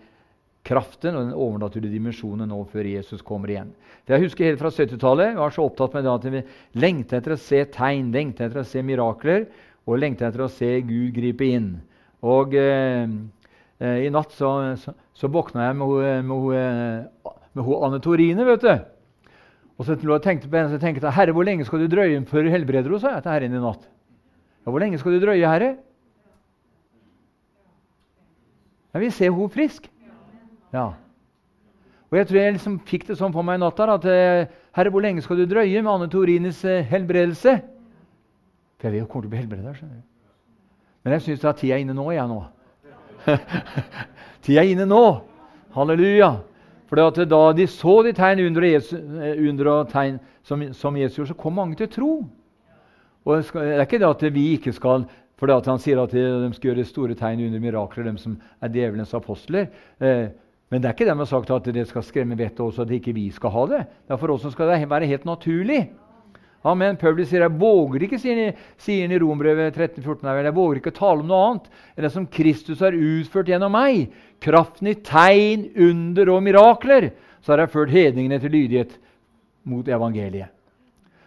kraften og den overnaturlige dimensjonen nå før Jesus kommer igjen. For jeg husker helt fra 70-tallet jeg var så opptatt med det at vi lengta etter å se tegn, lengta etter å se mirakler og lengta etter å se Gud gripe inn. Og eh, eh, I natt så, så, så våkna jeg med, med, med, med Anne Torine. vet du. Og så tenkte på henne, så tenkte jeg, 'Herre, hvor lenge skal du drøye før du helbreder henne?' sa jeg til Herren i natt. Ja, 'Hvor lenge skal du drøye, Herre?' Jeg vil se henne frisk. Ja. Og jeg tror jeg liksom fikk det sånn på meg i natt at eh, 'Herre, hvor lenge skal du drøye med Anne Torines eh, helbredelse?' For jeg vet hun kommer til å bli helbreda. skjønner du. Men jeg syns tida er inne nå, jeg nå. tida er inne nå! Halleluja! For da de så de tegn under, Jesus, eh, under og tegn som, som, Jesus gjorde, så kom mange til tro. Og Det er ikke det at vi ikke skal for det at Han sier at de skal gjøre store tegn under mirakler, de som er djevelens apostler. Eh, men det er ikke det de har sagt at det skal skremme vettet også, at ikke vi skal ha det. Det er for oss som skal det være helt naturlig. Amen. Paulus sier jeg våger ikke, sier han i Rombrevet 13-14, jeg våger ikke å tale om noe annet enn det som Kristus har utført gjennom meg. Kraften i tegn, under og mirakler. Så har jeg ført hedningene til lydighet mot evangeliet.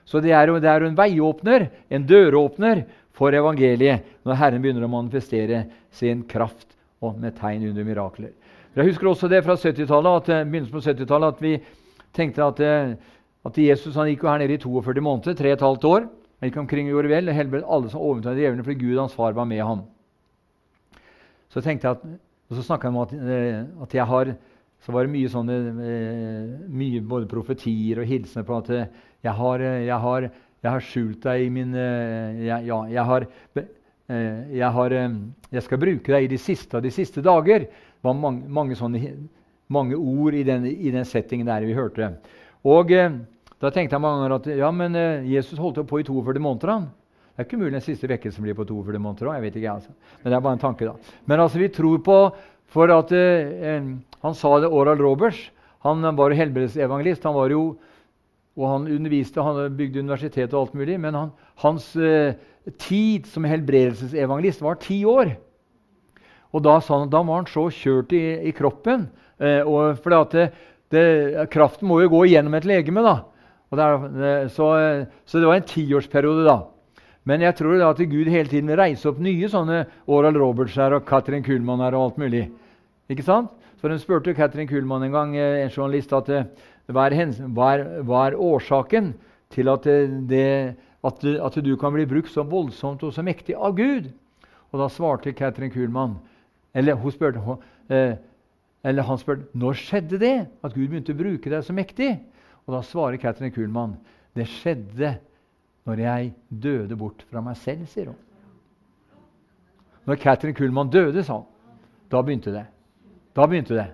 Så det er, det er en veiåpner, en døråpner, for evangeliet når Herren begynner å manifestere sin kraft og med tegn under mirakler. Jeg husker også det fra 70-tallet, begynnelsen på 70-tallet at vi tenkte at eh, at Jesus han gikk jo her nede i 42 måneder, 3,5 år. Han gikk omkring og gjorde vel, og helbredet alle som overtok djevlene, fordi Gud hans far var med ham. Så tenkte jeg at, og så snakka han om at, eh, at, jeg har så var det mye sånne, eh, mye både profetier og hilsener på at eh, jeg har, jeg har, jeg har skjult deg i min jeg, Ja, jeg har, jeg har Jeg skal bruke deg i de siste av de siste dager. Det var mange, mange, sånne, mange ord i den, i den settingen der vi hørte. Og da tenkte jeg mange ganger at ja, men eh, Jesus holdt jo på i 42 måneder. han. Det er ikke mulig den siste vekkelsen blir på 42 måneder òg. Altså. Men det er bare en tanke, da. Men altså, vi tror på For at eh, Han sa det Oral Roberts. Han var jo helbredsevangelist. Han var jo og han underviste, han bygde universitet og alt mulig. Men han, hans, eh, tid som helbredelsesevangelist var ti år. Og da, han, da var han så kjørt i, i kroppen. Eh, for det, det, kraften må jo gå gjennom et legeme. da. Der, så, så, det var en tiårsperiode da. Men jeg tror da at Gud hele tiden vil reise opp nye sånne Oral Roberts her og Katrin Kuhlmann her og alt mulig. Ikke sant? Så Hun spurte Katrin Kuhlmann en gang, eh, en journalist, at eh, hva er, hva er, årsaken til at, det, at, at, du kan bli brukt så voldsomt og så mektig av Gud? Og Da svarte Katrin Kuhlmann eller, hun spurte, eh, eller han spurte når skjedde det at Gud begynte å bruke deg så mektig. Og Da svarer Catherine Kuhlmann det skjedde når jeg døde bort fra meg selv, sier hun. Når Catherine Kuhlmann døde, sa hun, da begynte det. Da begynte det.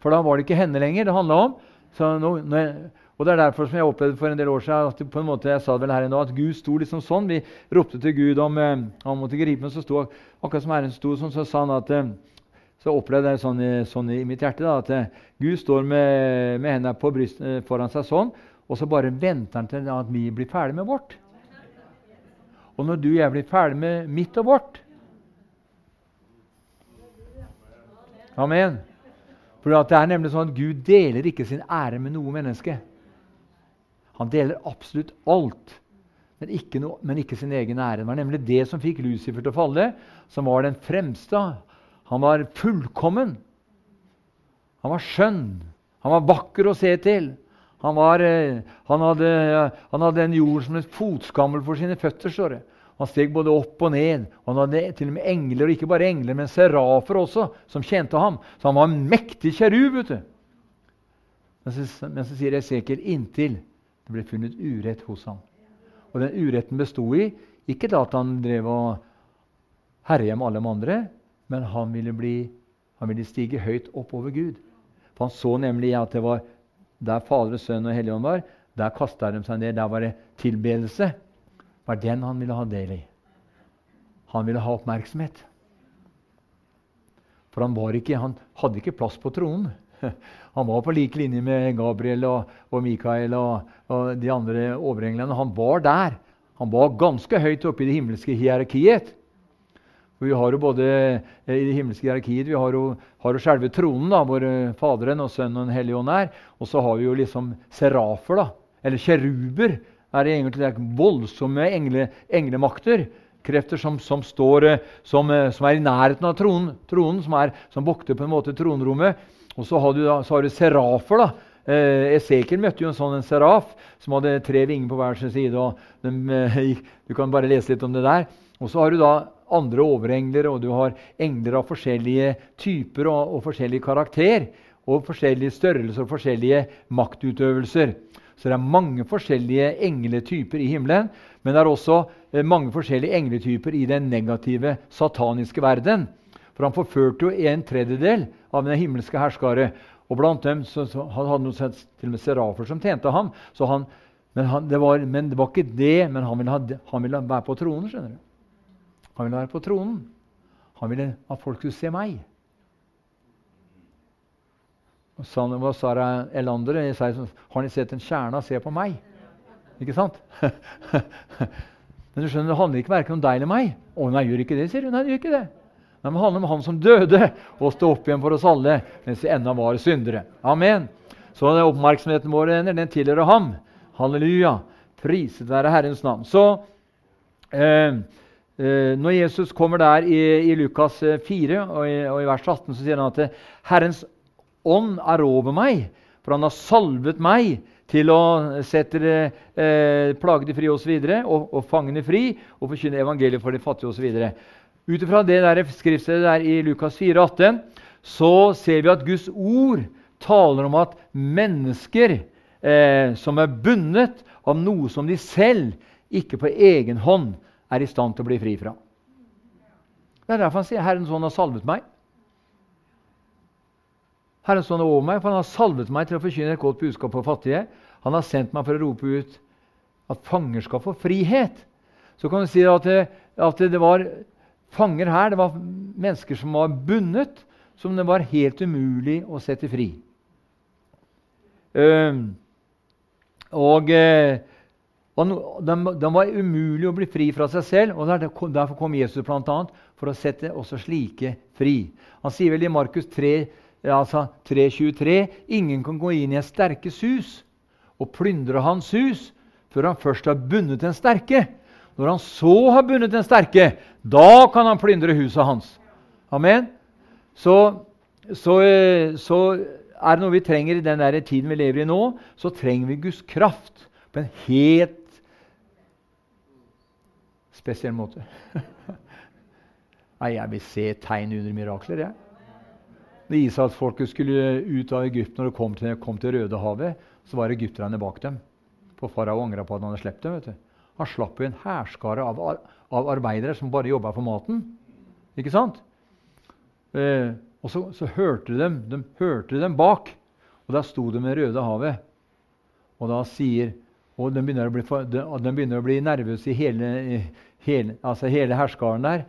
For da var det ikke henne lenger det handla om. Nå, jeg, og Det er derfor som jeg opplevde for en del år siden at på en måte, jeg sa det vel her nå, at Gud sto liksom sånn. Vi ropte til Gud om eh, han måtte gripe meg. Så sto, akkurat som Herren sto sånn, så sa han at eh, så opplevde jeg sånn, sånn, i mitt hjerte da, at eh, Gud står med, med hendene på bryst, eh, foran seg sånn, og så bare venter han til at vi blir ferdig med vårt. Og når du og jeg blir ferdig med mitt og vårt Amen. For det er nemlig sånn at Gud deler ikke sin ære med noe menneske. Han deler absolutt alt, men ikke, no, men ikke, sin egen ære. Det var nemlig det som fikk Lucifer til å falle, som var den fremste. Han var fullkommen. Han var skjønn. Han var vakker å se til. Han, var, eh, han, hadde, han hadde en jord som et fotskammel for sine føtter. står det. Han steg både opp og ned. Han hadde til og med engler, og ikke bare engler, men serafer også, som tjente ham. Så han var en mektig kjerub. vet du. Men så, men så sier Esekiel inntil det ble funnet urett hos ham. Og den uretten bestod i ikke da at han drev og herja med alle de andre, men han ville, bli, han ville stige høyt opp over Gud. For Han så nemlig at det var der Fader, Sønn og Helligånd var, der kasta de seg ned. Der var det tilbedelse. Det var den han ville ha del i. Han ville ha oppmerksomhet. For han, ikke, han hadde ikke plass på tronen. Han var på lik linje med Gabriel og, og Mikael og, og, de andre overenglene. Han var der. Han var ganske høyt oppe i det himmelske hierarkiet. For vi har jo både eh, i det himmelske hierarkiet vi har jo, har jo selve tronen, da, hvor eh, Faderen og Sønnen og Den hellige ånd er. Og så har vi jo liksom serafer, da, eller kjeruber. er det egentlig det er voldsomme engle, englemakter. Krefter som, som, står, eh, som, som, er i nærheten av tronen, tronen som, er, som vokter på en måte tronrommet. Og så har du, da, så har du serafer. da. Eh, Esekiel møtte jo en sånn en seraf som hadde tre vinger på hver sin side. og de, eh, Du kan bare lese litt om det der. Og så har du da andre overengler, og du har engler av forskjellige typer og, og forskjellig karakter. Og forskjellige størrelser og forskjellige maktutøvelser. Så det er mange forskjellige engletyper i himmelen. Men det er også eh, mange forskjellige engletyper i den negative, sataniske verden. For han forførte jo en tredjedel av den himmelske herskare. Og blant dem så, så han hadde han til og med serafer som tjente ham. Han, men, han, det var, men, det var, ikke det, men han ville, ha, han ville være på tronen. skjønner du. Han ville være på tronen. Han ville at folk skulle se meg. Og så var Sara Elander sa, har ni sett en stjerne? Se på meg. Ikke sant? men du skjønner, det handler ikke verken om deg eller meg. Å nei, gjør ikke det, sier hun. Nei, gjør ikke det. Men det handler om han som døde og stå opp igjen for oss alle mens vi ennå var syndere. Amen. Så oppmerksomheten vår den tilhører ham. Halleluja. Priset være Herrens navn. Så eh, når Jesus kommer der i, i Lukas 4 eh, og i, og i, vers 18, så sier han at Herrens ånd er over meg, for han har salvet meg til å sette eh, plagede fri osv. Og, og, og fangene fri og forkynne evangeliet for de fattige osv. Ut ifra det der skriftstedet der i Lukas 4, 18, så ser vi at Guds ord taler om at mennesker eh, som er bundet av noe som de selv ikke på egen hånd er i stand til å bli fri fra. Det er derfor han sier 'Herrens ånd har salvet meg'. Herrens ånd er over meg, for han har salvet meg til å forkynne et godt budskap for fattige. Han har sendt meg for å rope ut at fanger skal få frihet. Så kan du si at det, at det var fanger her. Det var mennesker som var bundet, som det var helt umulig å sette fri. Og, uh, De, de, var umulig å bli fri fra seg selv. og Derfor kom Jesus blant annet, for å sette også slike fri. Han sier vel i Markus 3, altså 3,23.: Ingen kan gå inn i en sterkes hus og plyndre hans hus før han først har bundet den sterke. Når han så har bundet den sterke, da kan han plyndre huset hans. Amen. Så, så, så er det noe vi trenger i den der tiden vi lever i nå, så trenger vi Guds kraft på en helt spesiell måte. Nei, jeg vil se tegn under mirakler, jeg. Når Israelsfolket skulle ut av Egypt når de kom til, kom til Rødehavet, så var egypterne bak dem. For farao angra på at han hadde sluppet dem. vet du. Han slapp jo en hærskare av, av, arbeidere som bare jobba for maten. Ikke sant? Eh, og så, så, hørte de, de hørte dem bak, og der sto de ved Rødehavet. Og da sier og de begynner bli, de, de begynner å bli nervøse i hele, hele, altså hele herskaren der.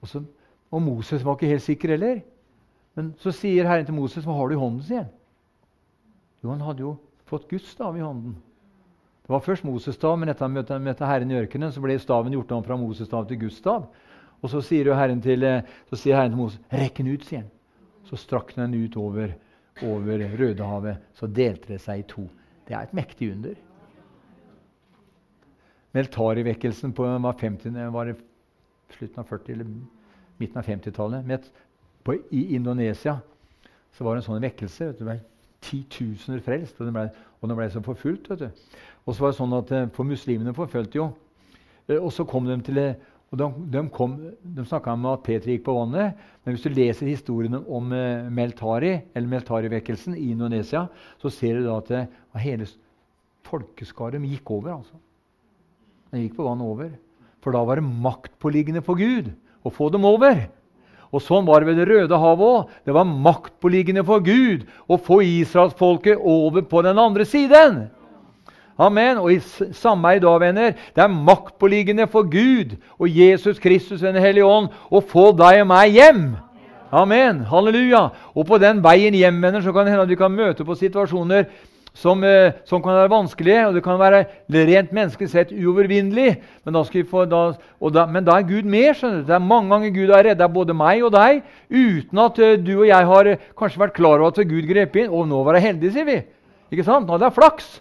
Og, så, og, Moses var ikke helt sikker heller. Men så sier Herren til Moses, 'Hva har du i hånden?' sier han. Jo, han hadde jo fått Guds stav i hånden. Det var først Moses' stav, men etter at han møtte Herren i ørkenen, så ble staven gjort om fra Moses' stav til Guds stav. Og så sier, Herren til, så sier Herren til Moses, 'Rekk den ut', sier han. Så strakk den ut over, over Rødehavet. Så delte det seg i to. Det er et mektig under. Meltari-vekkelsen var, 50, var det slutten av 40- eller midten av 50-tallet. I Indonesia så var det en sånn vekkelse. vet du, Titusener frelst, og det ble, og den ble så forfulgt. vet du. Og så var det sånn at eh, For muslimene forfulgte jo. Eh, og så kom de til og De, de, de snakka om at Peter gikk på vannet, men hvis du leser historiene om eh, Meltari, eller Meltari-vekkelsen i Indonesia, så ser du da at hele folkeskaret gikk over. altså. Den gikk på vann over. For da var det maktpåliggende for Gud å få dem over. Og Sånn var det ved Det røde havet òg. Det var maktpåliggende for Gud å få israelsfolket over på den andre siden. Amen. Og i samme i dag, venner, det er maktpåliggende for Gud og Jesus Kristus Den hellige ånd å få deg og meg hjem. Amen. Halleluja. Og på den veien hjem venner, så kan det hende at vi kan møte på situasjoner som, eh, som, kan være vanskelige, og det kan være rent menneskelig sett uovervinnelig. Men da, få, da, da, men da, er Gud med. skjønner du. Det er mange ganger Gud har redda både meg og deg uten at uh, du og jeg har uh, kanskje vært klar over at Gud grep inn. Og nå var jeg heldig, sier vi. Ikke sant? Nå er det flaks.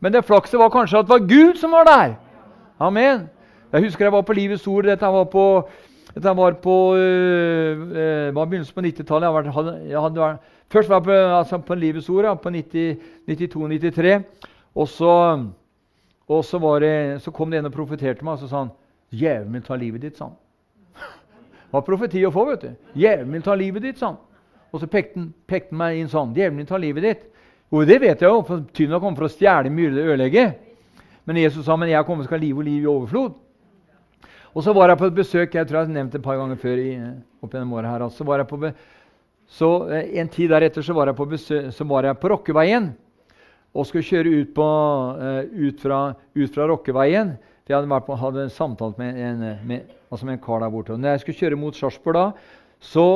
Men det flakset var kanskje at det var Gud som var der. Amen. Jeg husker jeg var på Livets Ord. Dette var på, dette var på uh, begynnelsen på 90-tallet. Først var på, altså på Livets Ord på 92-93. Og, så, og så, det, så, kom det en og profeterte meg og så sa han, 'Djevelen vil ta livet ditt', sa han. Det var profeti å få. vet du. 'Djevelen vil ta livet ditt', sa han. Og så pekte han, pekte meg inn sånn. 'Djevelen vil ta livet ditt'. Jo, det vet jeg jo, for tyven har kommet for å stjele, myrde ødelegge. Men Jesus sa, 'Men jeg kommer skal ha liv og liv i overflod'. Og så var jeg på et besøk jeg tror jeg har nevnt det et par ganger før. i, opp gjennom året her, altså var jeg på så eh, En tid deretter så var jeg på, så var jeg på Rokkeveien og skulle kjøre ut, på, uh, ut fra, ut fra Rokkeveien. Jeg hadde, på, hadde samtalt med en, med, altså med en kar der borte. Og når jeg skulle kjøre mot Sarpsborg, da, så,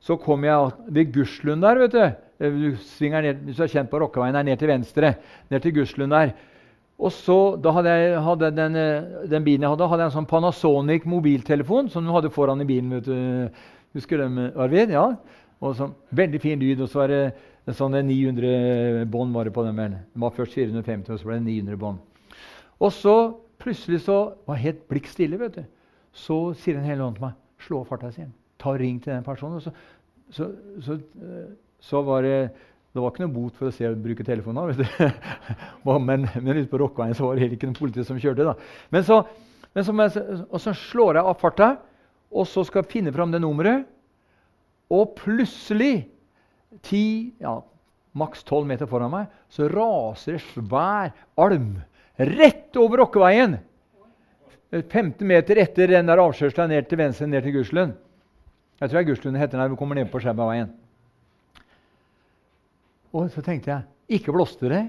så, kom jeg ved Gurslund der. vet Du eh, Du svinger ned, Hvis du har kjent på Rokkeveien, er ned til venstre. Ned til Gurslund der. Og så, da hadde jeg, hadde den, den, bilen jeg hadde, hadde jeg en sånn Panasonic mobiltelefon som du hadde foran i bilen. vet du. Husker du den, Arvid? Ja. Og så, veldig fin lyd. Og så var det sånne 900 bånd var det på den. Det var først 450, og så ble det 900 bånd. Og så plutselig så var helt blikk stille. vet du. Så sier en hellige ånd til meg slå av farta, si. Ta og ring til den personen. Så, så, så, så var det det var ikke noe bot for å se og bruke telefonen. vet men, men ute på Rokkveien så var det heller ikke noen politi som kjørte. da. Men så, men så, og så slår jeg av farta, og så skal jeg finne fram det nummeret. Og plutselig, ti, ja, maks tolv meter foran meg, så raser en svær alm rett over Rokkeveien. 15 meter etter den der avkjørselen ned til venstre ned til Gudslund. Jeg tror det er Gudslund heter når vi kommer ned på Skjæberveien. Og så tenkte jeg ikke blåste det.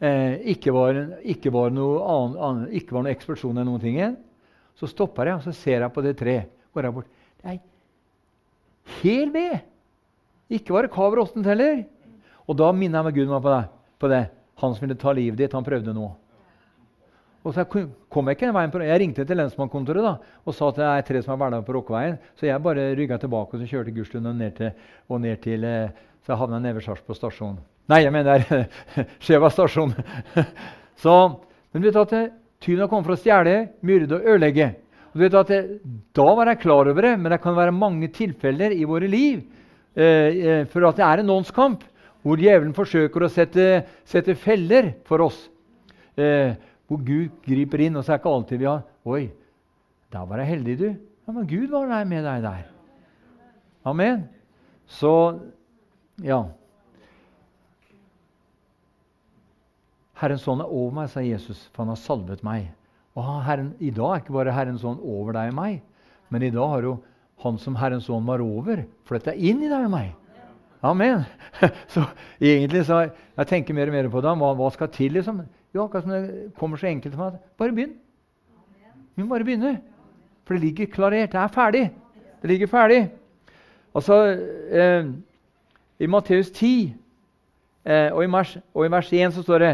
Eh, ikke, var, ikke, var annen, annen, ikke var noe eksplosjon eller noen ting. Så stopper jeg og så ser jeg på det treet. Går jeg bort. Det er Hel ved! Ikke var det kaver råttent heller. Og da minner jeg meg Gud på det, på det. Han som ville ta livet ditt, han prøvde noe. Og så kom jeg ikke den veien på, Jeg ringte til lensmannskontoret da, og sa at det er tre som er hverdag på Rokkeveien. Så jeg bare rygga tilbake og så kjørte Gudstuen og ned til, og ned til eh, Så jeg havna nede ved Sarpsborg stasjon. Nei, jeg mener Skjeva stasjon. så, men du tar at tyven har kommet for å stjele, myrde og ødelegge. Du vet at jeg, Da var jeg klar over det, men det kan være mange tilfeller i våre liv eh, eh for at det er en åndskamp hvor djevelen forsøker å sette, sette feller for oss. Eh, hvor Gud griper inn, og så er det ikke alltid vi har Oi, da var jeg heldig, du. Ja, Men Gud var der med deg der. Amen. Så ja. Herrens ånd er over meg, sa Jesus, for han har salvet meg. Og herren, I dag er ikke bare Herrens ånd over deg og meg, men i dag har jo han som Herrens ånd var over, flytta inn i deg og meg. Amen. Så egentlig så jeg tenker mer og mer på det. Hva, hva skal til? liksom? Jo, akkurat som det kommer så enkelt for meg bare begynn. Vi må bare begynne. For det ligger klarert. Det er ferdig. Det ligger ferdig. Altså, eh, I Matteus 10 eh, og, i vers, og, i vers, 1 så står det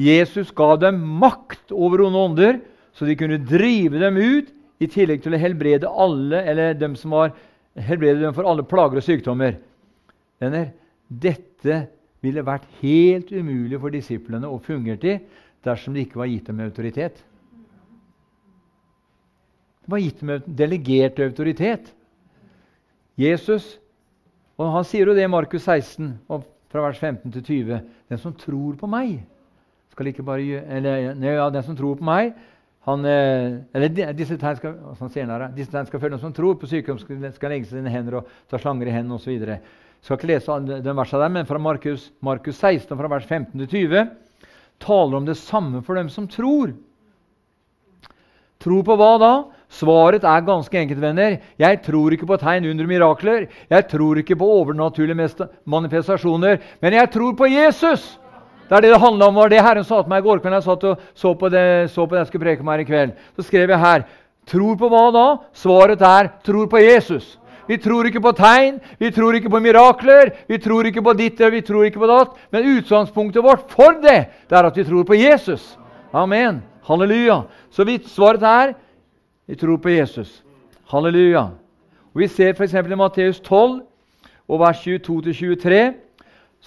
Jesus ga dem makt over onde ånder, så de kunne drive dem ut, i tillegg til å helbrede alle, eller dem som var helbrede dem for alle plager og sykdommer. Venner, dette ville vært helt umulig for disiplene å fungere til dersom det ikke var gitt dem autoritet. Det var gitt dem delegert autoritet. Jesus og Han sier jo det i Markus 16, fra vers 15 til 20. Den som tror på meg skal ikke bare gjøre, eller, ja, den som tror på meg han, eh, eller disse tegn skal, disse tegn skal følge den som tror på sykdom, skal, skal legge sine hender og ta slanger i hendene osv. Skal ikke lese den versen der, men fra Markus, Markus 16, fra vers 15 til 20, taler om det samme for dem som tror. Tro på hva da? Svaret er ganske enkelt, venner. Jeg tror ikke på tegn under mirakler. Jeg tror ikke på overnaturlige manifestasjoner. Men jeg tror på Jesus! Det er det det handla om. var det Herren sa til meg i går kveld jeg satt og så på det, så på det jeg skulle preke meg her i kveld. Så skrev jeg her Tror på hva da? Svaret er tror på Jesus. Vi tror ikke på tegn, vi tror ikke på mirakler, vi tror ikke på ditt og vi tror ikke på datt. Men utgangspunktet vårt for det, det er at vi tror på Jesus. Amen. Halleluja. Så vi, svaret er vi tror på Jesus. Halleluja. Og Vi ser f.eks. i Matteus 12 og vers 22-23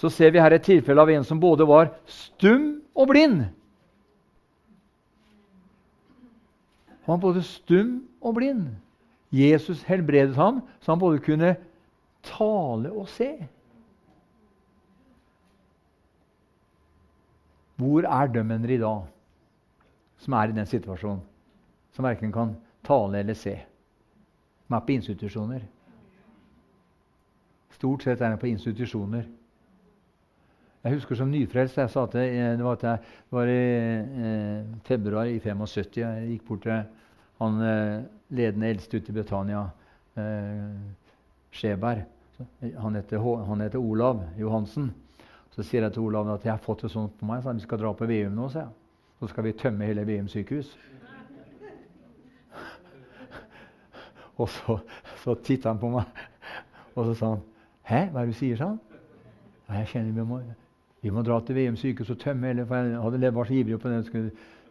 så ser vi her et tilfelle av en som både var stum og blind. Han var både stum og blind. Jesus helbredet ham, så han både kunne tale og se. Hvor er dømmender i dag som er i den situasjonen? Som verken kan tale eller se. Som er på institusjoner. Stort sett er de på institusjoner. Jeg husker som nyfrelst jeg sa til, det var, det var i eh, februar i 75. Jeg gikk bort til han eh, ledende eldste ute i Betania, eh, Skjeberg. Han heter, han heter, Olav Johansen. Så sier jeg til Olav at jeg har fått det sånn på meg. Så vi skal dra på VM nå, så, så skal vi tømme hele VM sykehus. og så, så titta han på meg, og så sa han 'Hæ, hva er det du sier?' sa han. jeg kjenner må, vi må dra til VM sykehus og tømme hele For jeg hadde var så ivrig på det.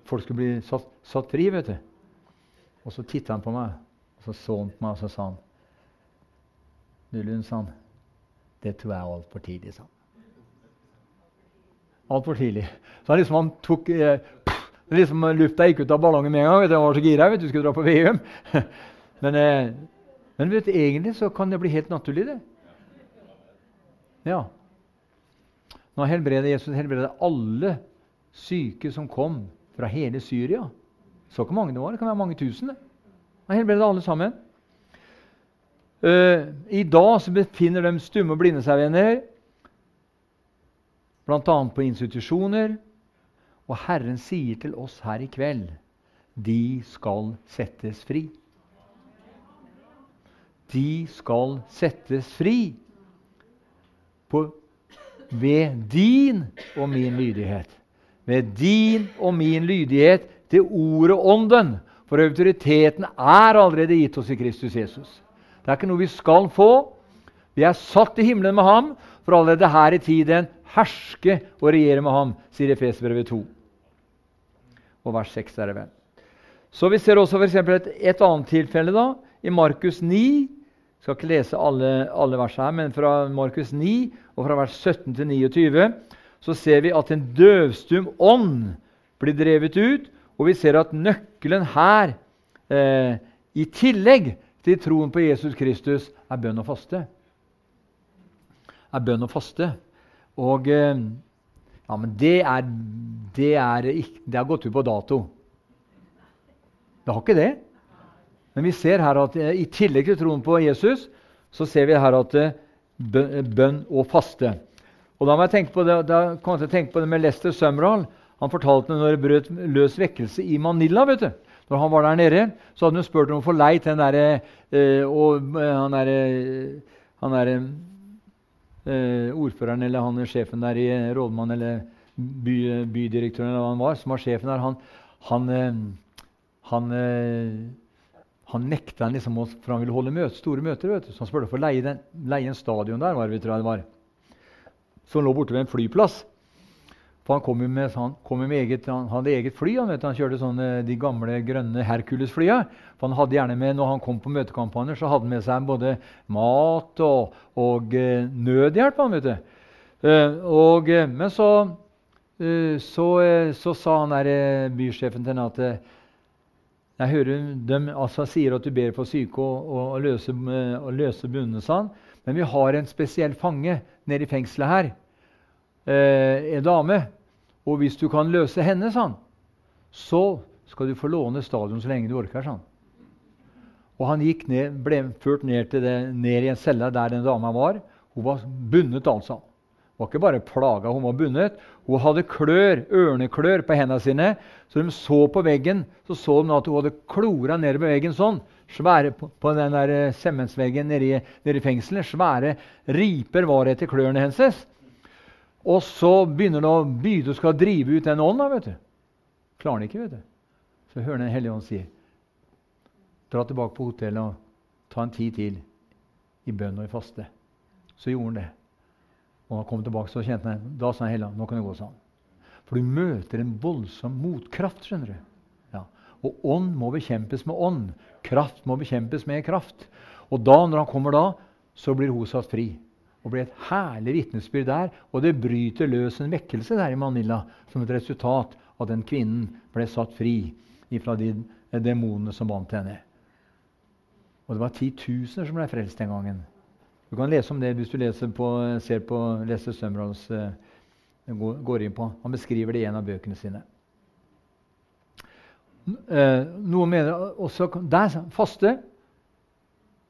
Folk skulle bli satt, satt fri. vet du. Og så titta han på meg, og så så han på meg, og så sa han Nullund, sa han, det tror jeg er altfor tidlig, sa han. Altfor tidlig. Så han liksom han tok eh, liksom Lufta gikk ut av ballongen med en gang. Vet du, jeg var så gira vet du, skulle dra på VM. men, eh, men vet du, egentlig så kan det bli helt naturlig, det. Ja. Nå helbreder Jesus helbreder alle syke som kom fra hele Syria. Så ikke mange det var. Det kan være mange tusen. Han helbreder alle sammen. Uh, I dag så befinner de stumme og blinde seg, venner, bl.a. på institusjoner. Og Herren sier til oss her i kveld de skal settes fri. De skal settes fri på, ved din og min lydighet. Ved din og min lydighet til ordet ånden. For autoriteten er allerede gitt oss i Kristus Jesus. Det er ikke noe vi skal få. Vi er satt i himmelen med ham for allerede her i tiden herske og regjere med ham, sier Efesbrevet 2. og vers 6 er det vel. Så Vi ser også for et, et annet tilfelle da, i Markus 9. Jeg skal ikke lese alle, alle versene her, men fra Markus 9 og fra vers 17 til 29 så ser vi at en døvstum ånd blir drevet ut, og vi ser at nøkkelen her, eh, i tillegg til troen på Jesus Kristus, er bønn og faste. Er bønn og faste. Og eh, ja, men det er, det er, det har gått ut på dato. Det har ikke det. Men vi ser her at eh, i tillegg til troen på Jesus, så ser vi her at eh, bønn og faste. Og Da, må jeg tenke på det, da kom jeg til å tenke på det med Lester Summerall. Han fortalte når det brøt løs vekkelse i Manila. vet du. Når han var der nede, så hadde hun spurt om å få leid den derre øh, og han derre øh, ordføreren eller han sjefen der i rådmann eller by, bydirektøren eller hva han var, som var sjefen der, han, han øh, han, eh, han nekta han liksom, for han ville holde møte, store møter. vet du. Så han spurte om å leie, leie en stadion der. var det, tror jeg det var. Så han lå borte ved en flyplass. For Han kom med, han kom med eget, han hadde eget fly. Han, vet, han kjørte sånne, de gamle grønne. For med, Når han kom på møtekampanjer, så hadde han med seg både mat og, og uh, nødhjelp. Han, vet du. Uh, og, uh, men så, så, så, sa han der, bysjefen til henne at jeg hører dem altså, sier at du ber for syke og, og, og løse, og løse bundne, sånn. Men vi har en spesiell fange nede i fengselet her. Eh, en dame. Og hvis du kan løse henne, sånn, så skal du få låne stadion så lenge du orker. sånn. Og han gikk ned, ble ført ned, det, ned i en celle der den dama var. Hun var bundet, altså var ikke bare plaga, hun var bundet. Hun hadde klør, ørneklør på hendene sine. Så de så på veggen, så så de at hun hadde klora ned på veggen sånn. Svære på, på den der semmensveggen semensveggen nede, nede i fengselet. Svære riper var det etter klørne hennes. Og så begynner hun å begynne skal drive ut den ånden. vet du. Klarer han ikke, vet du. Så hører Den hellige ånd si Dra tilbake på hotellet og ta en tid til i bønn og i faste. Så gjorde han det. Og han kom tilbake, så kjente han da sa heller, nå kan det gå sånn. For du møter en voldsom motkraft. skjønner du. Ja. Og ånd må bekjempes med ånd. Kraft må bekjempes med kraft. Og da, når han kommer da, så blir hun satt fri. Og blir et herlig vitnesbyrd der. Og det bryter løs en vekkelse der i Manila som et resultat av at den kvinnen ble satt fri fra de demonene som bandt henne. Og det var titusener som ble frelst den gangen. Du kan lese om det hvis du leser på, ser på Lester Sømrals uh, går inn på. Han beskriver det i en av bøkene sine. Uh, noen mener også Der, faste.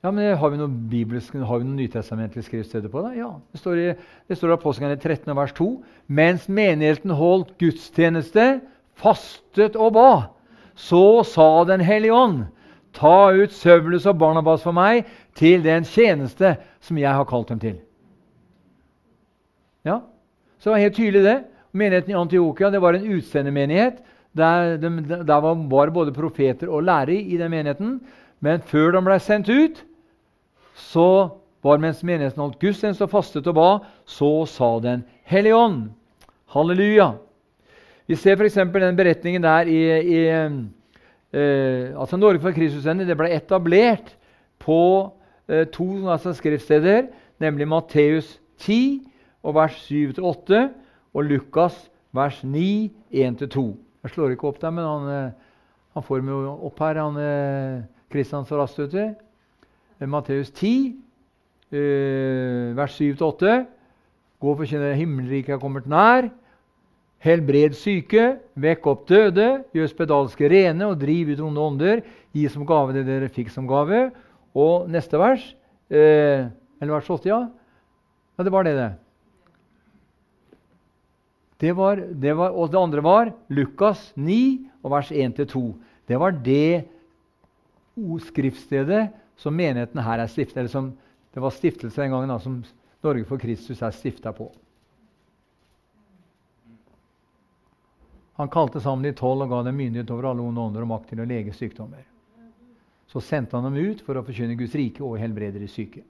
Ja, men Har vi noen bibelske, har vi noen nytestamentlige skriftsteder på det? Ja, Det står i, det står i Apostelgjerningen 13, vers 2. Mens menigheten holdt gudstjeneste, fastet og ba, så sa Den hellige ånd Ta ut Søvlus og Barnabas for meg til den tjeneste som jeg har kalt dem til. Ja, Så det var helt tydelig, det. Menigheten i Antiokia det var en utsendemenighet. Der, de, der var både profeter og lærere i den menigheten. Men før de ble sendt ut, så var mens menigheten holdt gudstjeneste og fastet og ba, så sa Den hellige ånd. Halleluja. Vi ser f.eks. den beretningen der i, i eh, altså Norge for Kristusvenner det ble etablert på to altså skriftsteder, nemlig Matteus 10 og vers 7-8 og Lukas vers 9, 1-2. Jeg slår ikke opp der, men han, eh, han får meg opp her, han Kristian eh, så raskt. vet. Matteus 10, eh, vers 7-8. Gå for kjenne himmelriket er kommet nær. Helbred syke, vekk opp døde, gjør spedalske rene og driv ut onde ånder. Gi som gave det dere fikk som gave. Og neste vers, eh, eller vers 80, ja. ja. Det var det, det. Det, var, det var, og det andre var Lukas 9 og vers 1-2. Det var det skriftstedet som menigheten her er stiftet, eller som det var stiftelse den gangen da, som Norge for Kristus er stifta på. Han kalte sammen de tolv og ga dem myndighet over alle onde ånder og makt til å lege sykdommer. Så sendte han dem ut for å forkynne Guds rike og helbrede de syke.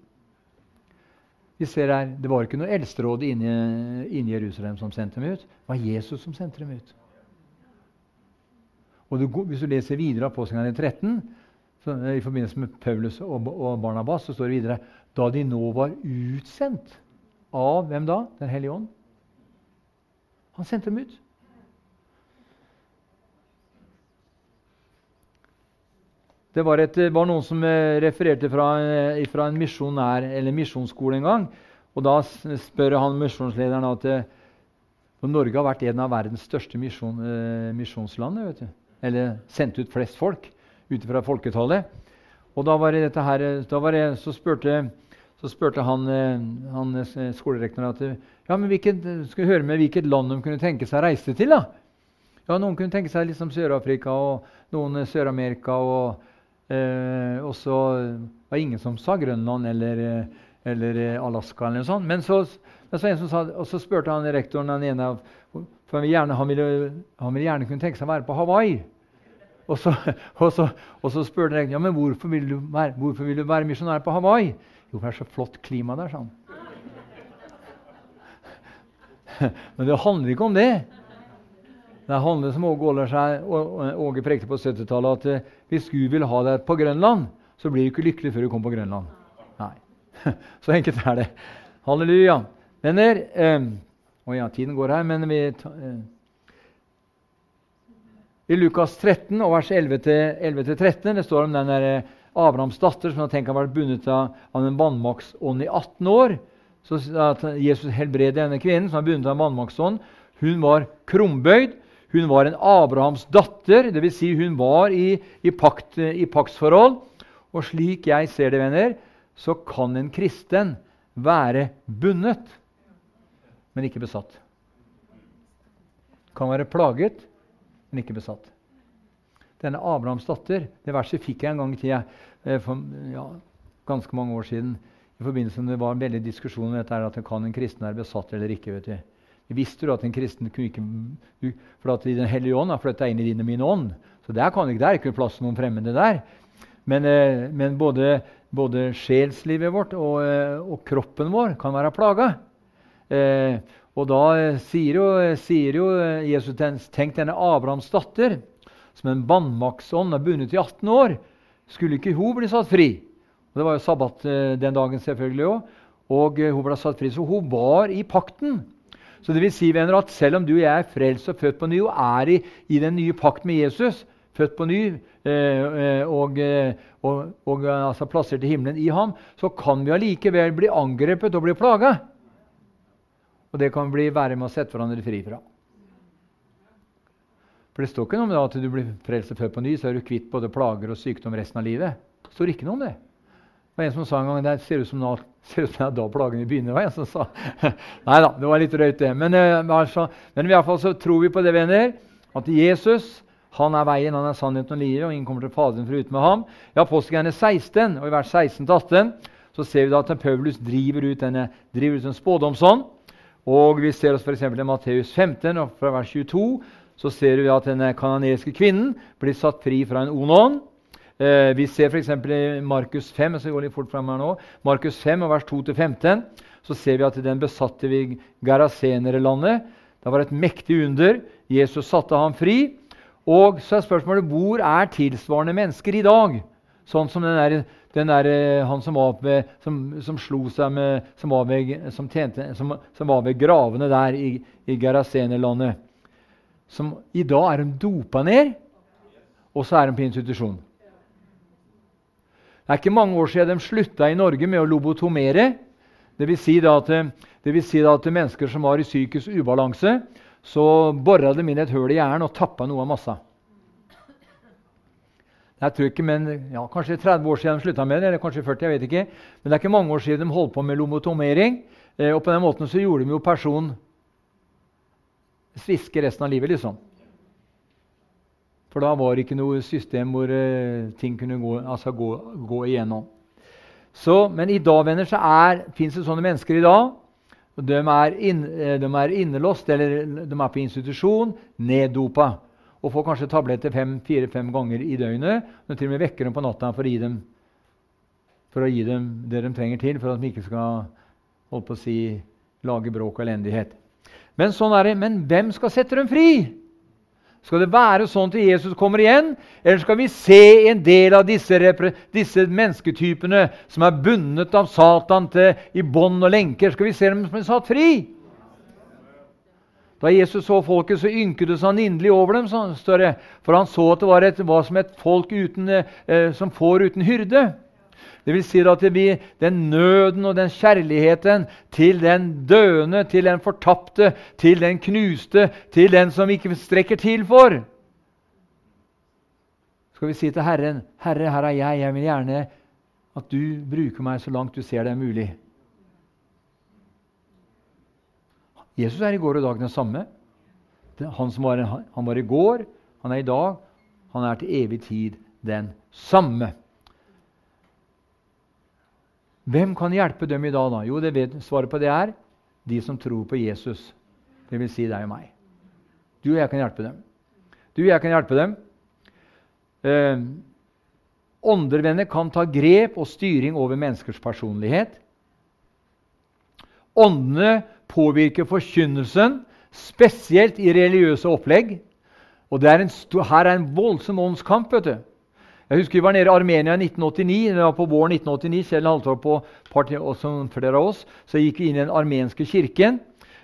Vi ser her, Det var ikke noe eldsteråd inne i Jerusalem som sendte dem ut. Det var Jesus som sendte dem ut. Og du, Hvis du leser videre av Apostelgjerningen 13, så, eh, i forbindelse med Paulus og, og Barnabas, så står det videre da de nå var utsendt av hvem da? Den hellige ånd. Han sendte dem ut. Det var, et, var, noen som eh, refererte fra, eh, fra en misjonær, eller misjonsskole en gang. og Da spør han misjonslederen at eh, Norge har vært en av verdens største misjon, misjonsland. Eller sendt ut flest folk ut fra folketallet. Og da var det her, det, så, spurte, så, spurte, han, han skolerektoren at ja, men hvilket, skal høre med hvilket land de kunne tenke seg å reise til. da. Ja, Noen kunne tenke seg liksom Sør-Afrika og noen Sør-Amerika. og Eh, og så var det ingen som sa Grønland eller, eh, eller eh, Alaska. eller noe sånt. Men så, så, sa, og så spurte han rektoren den ene for han, gjerne, han, ville, han, ville, gjerne kunne tenke seg å være på Hawaii. Og så, og så, og så spurte rektoren ja, men hvorfor vil, du være, hvorfor vil du være misjonær på Hawaii. Jo, det er så flott klima der, sa han. Men det handler ikke om det. Det handler som Åge seg, Åge prekte på 70-tallet, at eh, hvis Gud vil ha deg på Grønland, så blir du ikke lykkelig før du kommer på Grønland. Nei. Så enkelt er det. Halleluja. Venner eh, Å ja, tiden går her, men vi eh, I Lukas 13, og vers 11-13, det står om den der eh, Abrahams datter som tenkt har vært bundet av, av en vannmaktsånd i 18 år. Så at Jesus helbreder denne kvinnen som er bundet av en vannmaktsånd. Hun var krumbøyd. Hun var en Abrahams datter, dvs. Si hun var i, i, pakt, i paktsforhold. Og slik jeg ser det, venner, så kan en kristen være bundet, men ikke besatt. Kan være plaget, men ikke besatt. Denne Abrahams datter det verset fikk jeg en gang i tida eh, for ja, ganske mange år siden. i forbindelse med Det var en veldig diskusjon om dette at kan en kristen være besatt eller ikke. vet du. Visste du at en kristen kunne ikke For at Den hellige ånd har flytta inn i din og min ånd. Så der kan ikke, der er ikke plass til noen fremmede der. Men, eh, men både, både, sjelslivet vårt og, eh, og, kroppen vår kan være plaga. Eh, og da sier jo, sier jo Jesus Tenk denne Abrahams datter, som en vannmaktsånd er bundet i 18 år. Skulle ikke hun bli satt fri? Og Det var jo sabbat den dagen selvfølgelig òg. Og hun ble satt fri, så hun var i pakten. Så det vil si, venner, at selv om du og jeg er frelst og født på ny og er i, i den nye pakt med Jesus, født på ny eh, eh og, eh, og, og altså plassert i himmelen i ham, så kan vi allikevel bli angrepet og bli plaga. Og det kan vi være med å sette hverandre fri fra. For Det står ikke noe om det at du blir frelst og født på ny, så er du kvitt både plager og sykdom resten av livet. Det står ikke noe om det. Det var en som sa en gang det ser ut som, det ser ut som det er da plagene begynner. var Så sa. Nei da, det var litt drøyt, det. Men, uh, altså, men i hvert fall så tror vi på det, venner, at Jesus han er veien, han er sannheten og livet, og ingen kommer til Faderen foruten med ham. I Apostelgjerne 16 og i vers 16-18 så ser vi da at Paulus driver ut, denne, driver ut en spådomsånd. Og vi ser oss f.eks. i Matteus 15, og fra vers 22 så ser vi at denne kanadiske kvinnen blir satt fri fra en ond ånd. Eh, vi ser f.eks. i Markus 5, jeg skal gå litt fort frem her nå, Markus 5, vers 2-15, så ser vi at den besatte vi Garasenerlandet det var et mektig under. Jesus satte ham fri. Og så er spørsmålet hvor er tilsvarende mennesker i dag? Sånn som den der, den der eh, han som, var ved, som, som slo seg med Som var ved, som tjente, som var ved gravene der i, i Garasenerlandet. Som i dag er de dopa ned, og så er de på institusjon. Det er ikke mange år siden de slutta i Norge med å lobotomere. Dvs. Si at, det vil si at mennesker som var i psykisk ubalanse, så bora de inn et høl i hjernen og tappa noe av massa. Jeg tror ikke, men ja, Kanskje 30 år siden de slutta med det, eller kanskje 40. jeg vet ikke. Men det er ikke mange år siden de holdt på med lobotomering. Eh, og på den måten så gjorde de jo personen sviske resten av livet. liksom. For da var det ikke noe system hvor eh, ting kunne gå, altså gå, gå igjennom. Så, men i dag venner, så fins det sånne mennesker i dag. De er, inn, eh, de er innelåst, eller de er på institusjon, neddopa. Og får kanskje tabletter fire-fem ganger i døgnet. Og til og med vekker dem på natta for å, gi dem, for å gi dem det de trenger til for at de ikke skal holde på å si, lage bråk og elendighet. Men sånn er det. Men hvem skal sette dem fri? Skal det være sånn til Jesus kommer igjen, eller skal vi se en del av disse, disse mennesketypene som er bundet av Satan til, i bånd og lenker? Skal vi se dem som er satt fri? Da Jesus så folket, så ynkedes han inderlig over dem, står det. For han så at det var, et, var som et folk uten, eh, som får uten hyrde. Det vil si at det blir den nøden og den kjærligheten til den døende, til den fortapte, til den knuste, til den som ikke strekker til for. Skal vi si til Herren, 'Herre, her er jeg. Jeg vil gjerne at du bruker meg så langt du ser det er mulig.' Jesus er i går og dag den samme. Han, som var, han var i går, han er i dag, han er til evig tid den samme. Hvem kan hjelpe dem i dag? da? Jo, vet, Svaret på det er de som tror på Jesus. Det vil si deg og meg. Du og jeg kan hjelpe dem. Du og jeg kan hjelpe dem. Eh, Åndervenner kan ta grep og styring over menneskers personlighet. Åndene påvirker forkynnelsen, spesielt i religiøse opplegg. Og er en, Her er en voldsom åndskamp. vet du. Jeg husker Vi var nede i Armenia i 1989. Det var på våren 1989. Kjell Haltorp og parti, også flere av oss. Så gikk vi inn i den armenske kirken.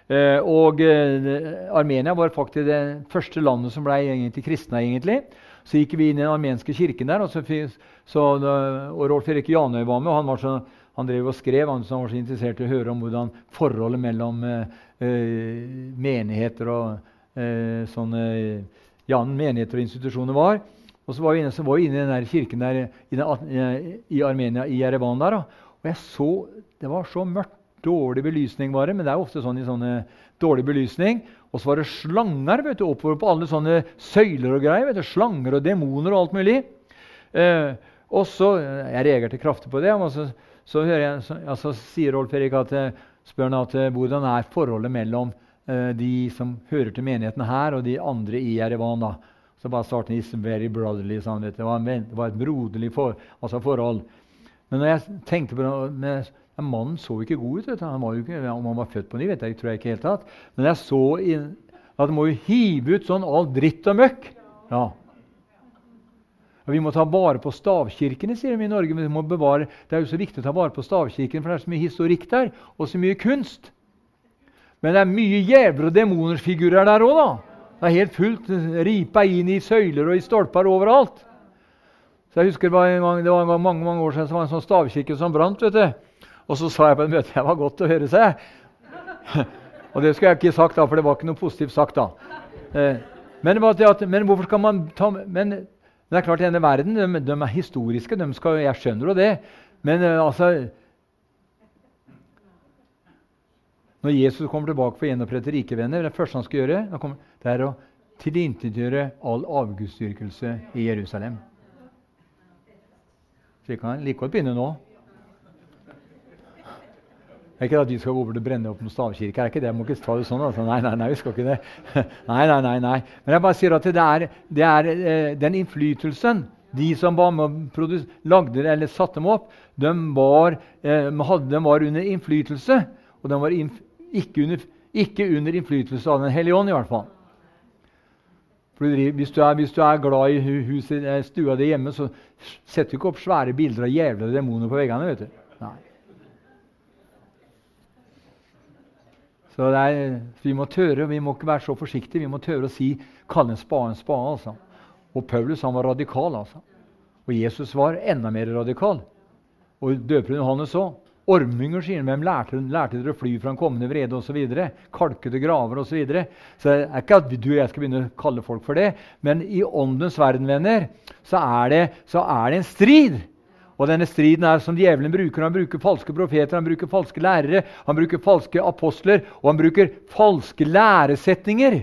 Eh, og eh, Armenia var faktisk det første landet som ble egentlig kristne. egentlig. Så gikk vi inn i den armenske kirken der, og, så, så, og Rolf Erik Janøy var med. og Han var så han drev og skrev, han som var så interessert i å høre om hvordan forholdet mellom eh, eh, menigheter og eh, sånne, ja, menigheter og institusjoner var. Og så var vi inne, var vi inne i den kirken der, i, den, eh, i, Armenia, i Jerevan. der, Og jeg så, Det var så mørkt. Dårlig belysning var det, men det er ofte sånn i sånne dårlig belysning. Og så var det slanger vet du, oppover på alle sånne søyler og greier. vet du, Slanger og demoner og alt mulig. Eh, og så, Jeg reagerte kraftig på det. og så så, jeg, så, så sier Rolf Erik at, eh, spør han at eh, hvordan er forholdet mellom eh, de som hører til menigheten her, og de andre i Jerevan. da. Så bare starten is very brotherly. Sånn, det, var en, det, var et broderlig for, altså forhold. Men når jeg tenkte på det med, Mannen så ikke god ut. Han var ikke, om han var født på ny, vet jeg, tror jeg ikke helt tatt. Men jeg så inn, at man må jo hive ut sånn all dritt og møkk. Ja, og Vi må ta vare på stavkirkene, sier de i Norge. men bevare, Det er jo så viktig å ta vare på stavkirken, for det er så mye historikk der, og så mye kunst. Men det er mye jævler og demonersfigurer der òg, da. Det er helt fullt ripa inn i søyler og i stolper overalt. Så jeg husker Det var, gang, det var mange mange år siden så var det en sånn stavkirke som brant. vet du. Og så sa jeg på et møte det var godt å høre seg. og det skulle jeg ikke sagt, da, for det var ikke noe positivt sagt. da. Eh, men, men hvorfor skal man ta men det er klart, denne verden de, de er historiske. De skal, jeg skjønner jo det. Men uh, altså Når Jesus kommer tilbake for å gjenopprette rike venner, det første han skal gjøre, det er å tilintetgjøre all avgudsdyrkelse i Jerusalem. Så vi kan like godt begynne nå. Det er ikke at vi skal gå over til å brenne opp noen stavkirke. er ikke det, jeg må ikke ta det sånn. Altså. Nei, nei, nei, vi skal ikke det. nei, nei, nei, nei. Men jeg bare sier at det er, det er eh, den innflytelsen de som var med lagde eller satte dem opp, de var, eh, hadde, de var under innflytelse. Og de var inf ikke, under, ikke, under, innflytelse av Den hellige ånd, i hvert fall. Hvis du, er, hvis, du er, glad i huset, eh, stua di hjemme, så setter du ikke opp svære bilder av jævla demoner på veggene. vet du. Nei. Så er, Vi må tørre, vi må ikke være så forsiktige. Vi må tørre å si, kalle en spade en spade. Altså. Og Paulus han var radikal. altså. Og Jesus var enda mer radikal. Og døperen Johannes òg. Ormunger, sier han. Hvem lærte, lærte dere å fly fra en kommende vrede osv.? Kalkede graver osv. Så, videre. så det er ikke at du og jeg skal begynne å kalle folk for det. Men i åndens verden, venner, så er det, så er det en strid. Og denne striden er som djevelen bruker. Han bruker falske profeter, han bruker falske lærere, han bruker falske apostler, og han bruker falske læresetninger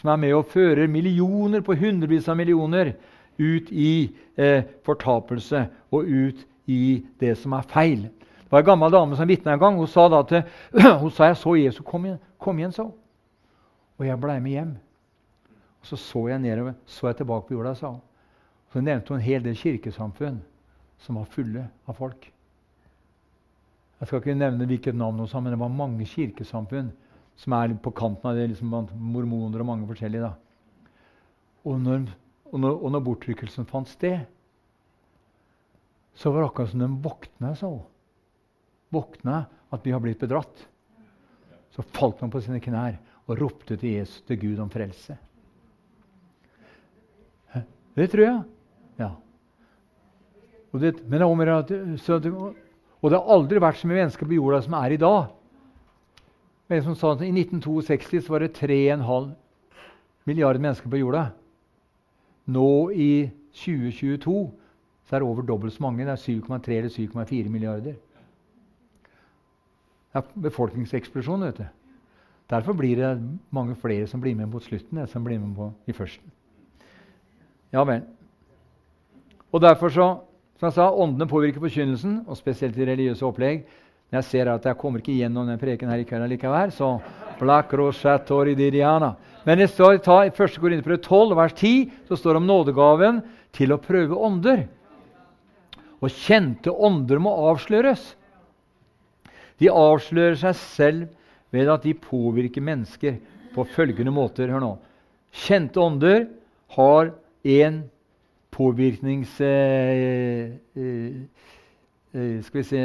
som er med og fører millioner på hundrevis av millioner ut i eh, fortapelse og ut i det som er feil. Det var en gammel dame som vitna en gang. Hun sa da til, hun sa, 'Jeg så Jesus kom igjen', kom igjen så. Og jeg blei med hjem. Og Så så jeg nedover, så jeg tilbake på jorda, sa hun. Så nevnte hun en hel del kirkesamfunn som var fulle av folk. Jeg skal ikke nevne hvilket navn, også, men det var mange kirkesamfunn som er på kanten av det, liksom mormoner og mange forskjellige. da. Og når, og når, og når bortrykkelsen fant sted, så var det akkurat som de våkna så. Våkna at vi har blitt bedratt. Så falt man på sine knær og ropte til Jesus, til Gud om frelse. Det tror jeg. Ja. Og det, men det er og det har aldri vært så mye mennesker på jorda som er i dag. Men som sa at I 1962 var det 3,5 milliarder mennesker på jorda. Nå i 2022 så er det over dobbelt så mange. Det er 7,3 eller 7,4 milliarder. Det er befolkningseksplosjon. vet du. Derfor blir det mange flere som blir med mot slutten enn som blir med på i førsten. Ja vel. Og derfor så, som jeg sa, Åndene påvirker forkynnelsen, og spesielt i religiøse opplegg. Men jeg ser at jeg kommer ikke gjennom den preken her i kveld likevel, så Men det står ta, i 1. Korinterbrev 12, vers 10, så står det om nådegaven til å prøve ånder. Og kjente ånder må avsløres. De avslører seg selv ved at de påvirker mennesker på følgende måter. Hør nå. Kjente ånder har en påvirknings... Eh, eh, eh, skal vi se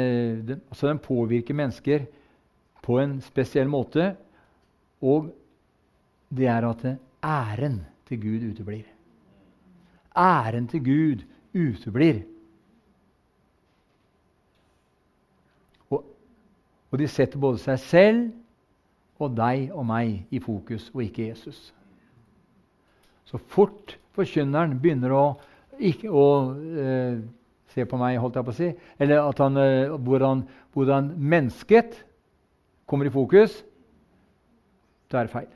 den, altså Den påvirker mennesker på en spesiell måte. Og det er at æren til Gud uteblir. Æren til Gud uteblir. Og de setter både seg selv og deg og meg i fokus, og ikke Jesus. Så fort forkynneren begynner å, ikke, å eh, se på meg, holdt jeg på å si, eller at han, eh, hvordan, hvordan, mennesket kommer i fokus, da er det feil.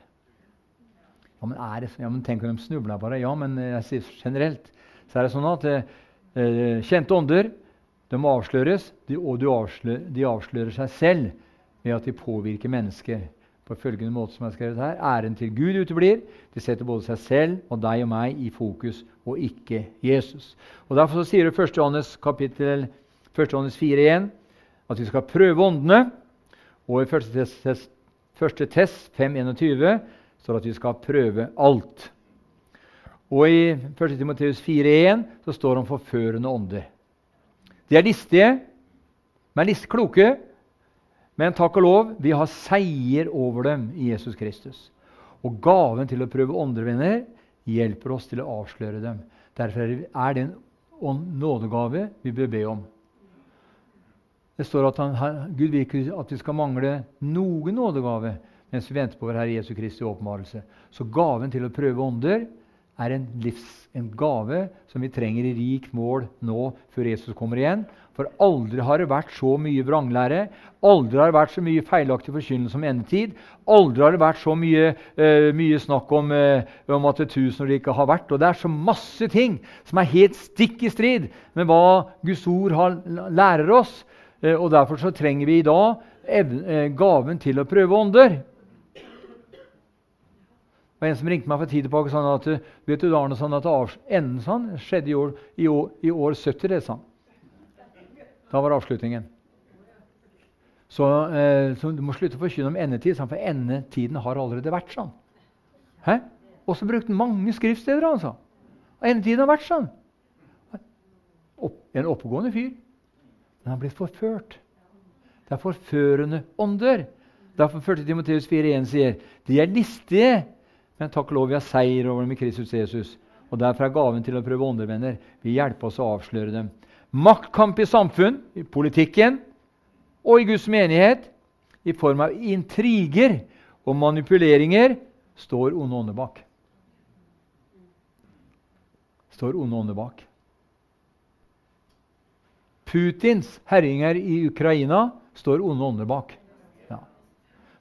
Ja, men, er det, ja, men Tenk om de snubla bare. Ja, men jeg sier generelt så er det sånn at eh, eh, kjente ånder de må avsløres, og de avslører, de avslører seg selv ved at de påvirker mennesker på følgende måte som jeg har skrevet her. Æren til Gud uteblir. De setter både seg selv og deg og meg i fokus, og ikke Jesus. Og Derfor så sier det 1. Johannes kapittel 1. Johannes 4 at vi skal prøve åndene. Og i 1. Test, 1. test 5.21 står at vi skal prøve alt. Og i 1. Timoteus 4.1 så står det om forførende ånder. De er listige, men list kloke, men takk og lov, vi har seier over dem i Jesus Kristus. Og gaven til å prøve åndrevenner hjelper oss til å avsløre dem. Derfor er det en nådegave vi bør be om. Det står at han, Gud vil ikke at vi skal mangle noen nådegave mens vi venter på vår Herre Jesu Kristi åpenbarelse. Så gaven til å prøve ånder er en, livs, en gave som vi trenger i rikt mål nå før Jesus kommer igjen. For aldri har det vært så mye vranglære, aldri har det vært så mye feilaktig forkynnelse om endetid. Aldri har det vært så mye, uh, mye snakk om, uh, om at det tusenår ikke har vært. Og det er så masse ting som er helt stikk i strid med hva Guds ord har, lærer oss. Uh, og Derfor så trenger vi i dag gaven til å prøve ånder. Det var en som ringte meg for tid tilbake og sa at vet du, Arne, sånn at enden sånn, skjedde i år, i, år, i år 70. det sa han. Da var avslutningen. Så, eh, så, du må slutte å forkynne om endetid, for endetiden har allerede vært sånn. Hæ? Og så brukte han mange skriftsteder. altså. Endetiden har vært sånn. Opp, en oppegående fyr. Men han ble forført. Det er forførende ånder. Derfor 1. Timoteus 4,1 sier de er listige, men takk og lov vi har seier over dem i Kristus Jesus. Og Derfor er gaven til å prøve åndevenner Vi hjelper oss å avsløre dem maktkamp i samfunn, i politikken og i Guds menighet i form av intriger og manipuleringer står onde ånder bak. Står onde ånder bak. Putins herjinger i Ukraina står onde ånder bak. Ja.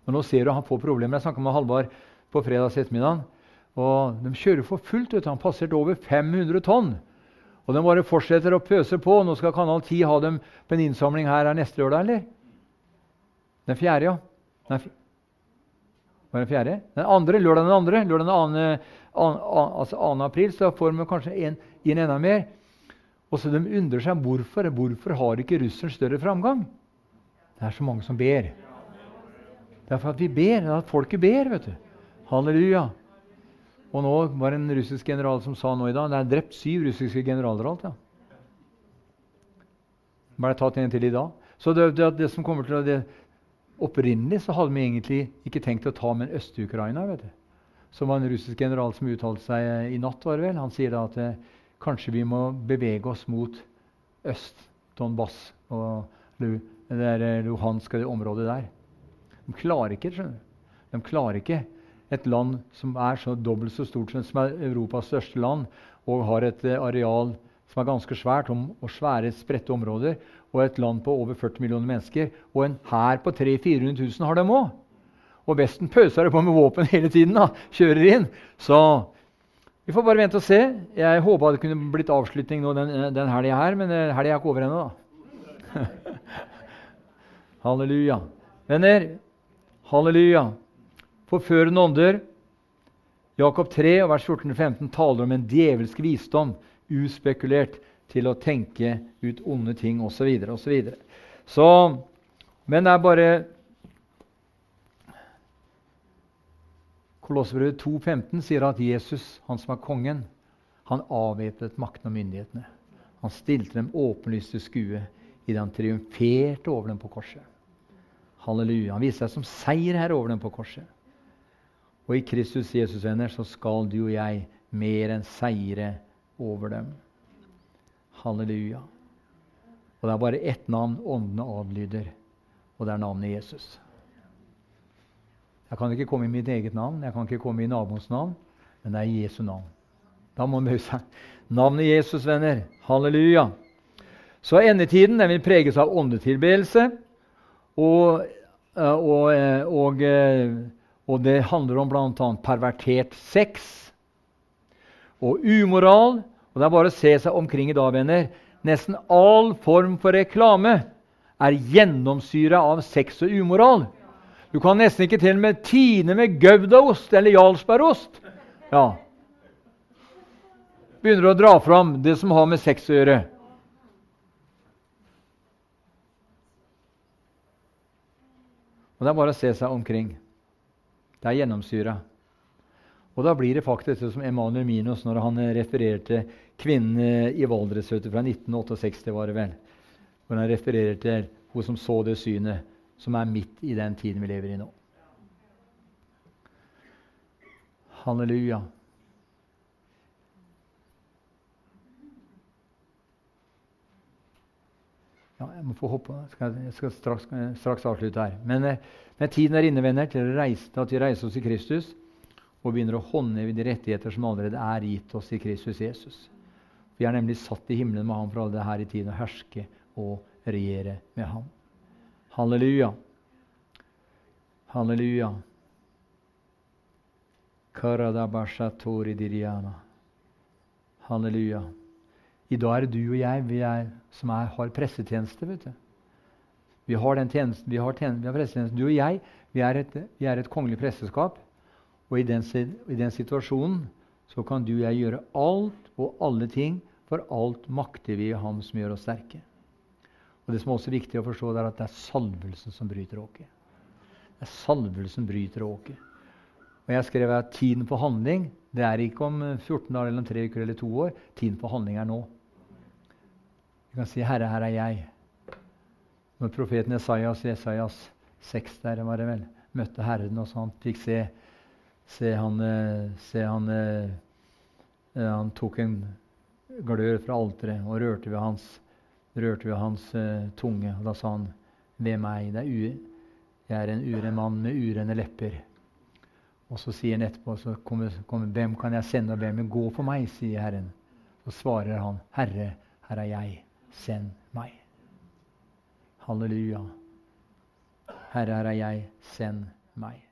Men nå ser du han får problemer. Jeg snakka med Halvard på fredags ettermiddag. Og de kjører for fullt. Han passerte over 500 tonn. Og de bare fortsetter å pøse på. Nå skal Kanal 10 ha dem på en innsamling her, neste lørdag, eller? Den fjerde, ja. Nei, var den fjerde? Den andre, lørdag den andre, lørdag den andre, an, an, altså 2. april, så får de kanskje inn enda mer. Og så De undrer seg hvorfor hvorfor har ikke russeren større framgang. Det er så mange som ber. Det er for at vi ber, Det er at folket ber. vet du. Halleluja. Og nå var det en russisk general som sa nå i dag det er drept syv russiske generaler. alt, ja. Ble tatt en til i dag. Så det, det, det som kommer til det, Opprinnelig så hadde vi egentlig ikke tenkt å ta med Øst-Ukraina. vet du. Som var en russisk general som uttalte seg i natt. var det vel. Han sier da at eh, kanskje vi må bevege oss mot øst, Donbass og det der Luhansk og det området der. De klarer ikke skjønner du. De klarer ikke et land som er så dobbelt så stort som er Europas største land, og har et eh, areal som er ganske svært, og svære, spredte områder, og et land på over 40 millioner mennesker, og en hær på 300 000-400 000 har dem òg. Og Vesten pøser det på med våpen hele tiden. da, kjører inn. Så vi får bare vente og se. Jeg håpa det kunne blitt avslutning nå den, den helga her, men eh, helga er ikke over ennå, da. halleluja. Venner, halleluja. Forførende ånder. Jakob 3, vers 14-15 taler om en djevelsk visdom uspekulert til å tenke ut onde ting osv. osv. Så, men det er bare Kolosserbrevet 2,15 sier at Jesus, han som er kongen, han avvæpnet maktene og myndighetene. Han stilte dem åpenlyst til skue idet han triumferte over dem på korset. Halleluja. Han viste seg som seierherre over dem på korset. Og i Kristus Jesus, venner, så skal du og jeg mer enn seire over dem. Halleluja. Og det er bare ett navn åndene adlyder, og det er navnet Jesus. Jeg kan ikke komme i mitt eget navn, jeg kan ikke komme i naboens navn, men det er Jesu navn. Da må man bøye seg. Navnet Jesus, venner. Halleluja. Så endetiden den vil preges av åndetilbedelse. Og, og, og, eh, og, eh, og, det handler om bl.a. pervertert sex og umoral og Det er bare å se seg omkring i dag, venner. Nesten all form for reklame er gjennomsyra av sex og umoral. Du kan nesten ikke til og med tine med goudaost eller jarlsbergost. Ja. Begynner å dra fram det som har med sex å gjøre. Og Det er bare å se seg omkring. Det er gjennomsyra. Og da blir det faktisk som Emanuel Minos når han refererte kvinnen i Valdres fra 1968, var det vel, hvor han refererer til hun som så det synet, som er midt i den tiden vi lever i nå. Halleluja. Ja, jeg må få hoppe. Jeg skal straks, straks avslutte her. Men, men, tiden er inne venner, til, reise, til at vi reiser oss i Kristus og begynner å håndheve de rettigheter som allerede er gitt oss i Kristus Jesus. Vi er nemlig satt i himmelen med ham for alle det her i tiden å herske og regjere med ham. Halleluja. Halleluja. Halleluja. I dag er det du og jeg vi er, som er, har pressetjeneste. vet du. Vi har den tjenesten, vi har, tjenesten, vi har prestetjenesten. Du og jeg vi er, et, vi er et kongelig presteskap. Og i den, i den, situasjonen så kan du og jeg gjøre alt og alle ting, for alt makter vi i Ham som gjør oss sterke. Og Det som er også viktig å forstå, er at det er salvelsen som bryter åket. Det er salvelsen bryter åket. Og Jeg skrev at tiden for handling det er ikke om 14 dager eller om tre uker eller to år. Tiden for handling er nå. Du kan si 'Herre, her er jeg'. Når profeten Esaias i Esaias 6 der var det vel, møtte Herren og sånt, fikk se Se han, eh, se han, eh, eh, han tok en glør fra alteret og rørte ved hans, rørte ved hans uh, tunge. Og da sa han, 'Ved meg, det er jeg er en uren mann med urene lepper.' Og så sier han etterpå, så kommer, kommer, 'Hvem kan jeg sende, og hvem vil gå for meg?' sier Herren. Så svarer han, 'Herre, her er jeg. Send. Halleluja. Herre, her er jeg. Send meg.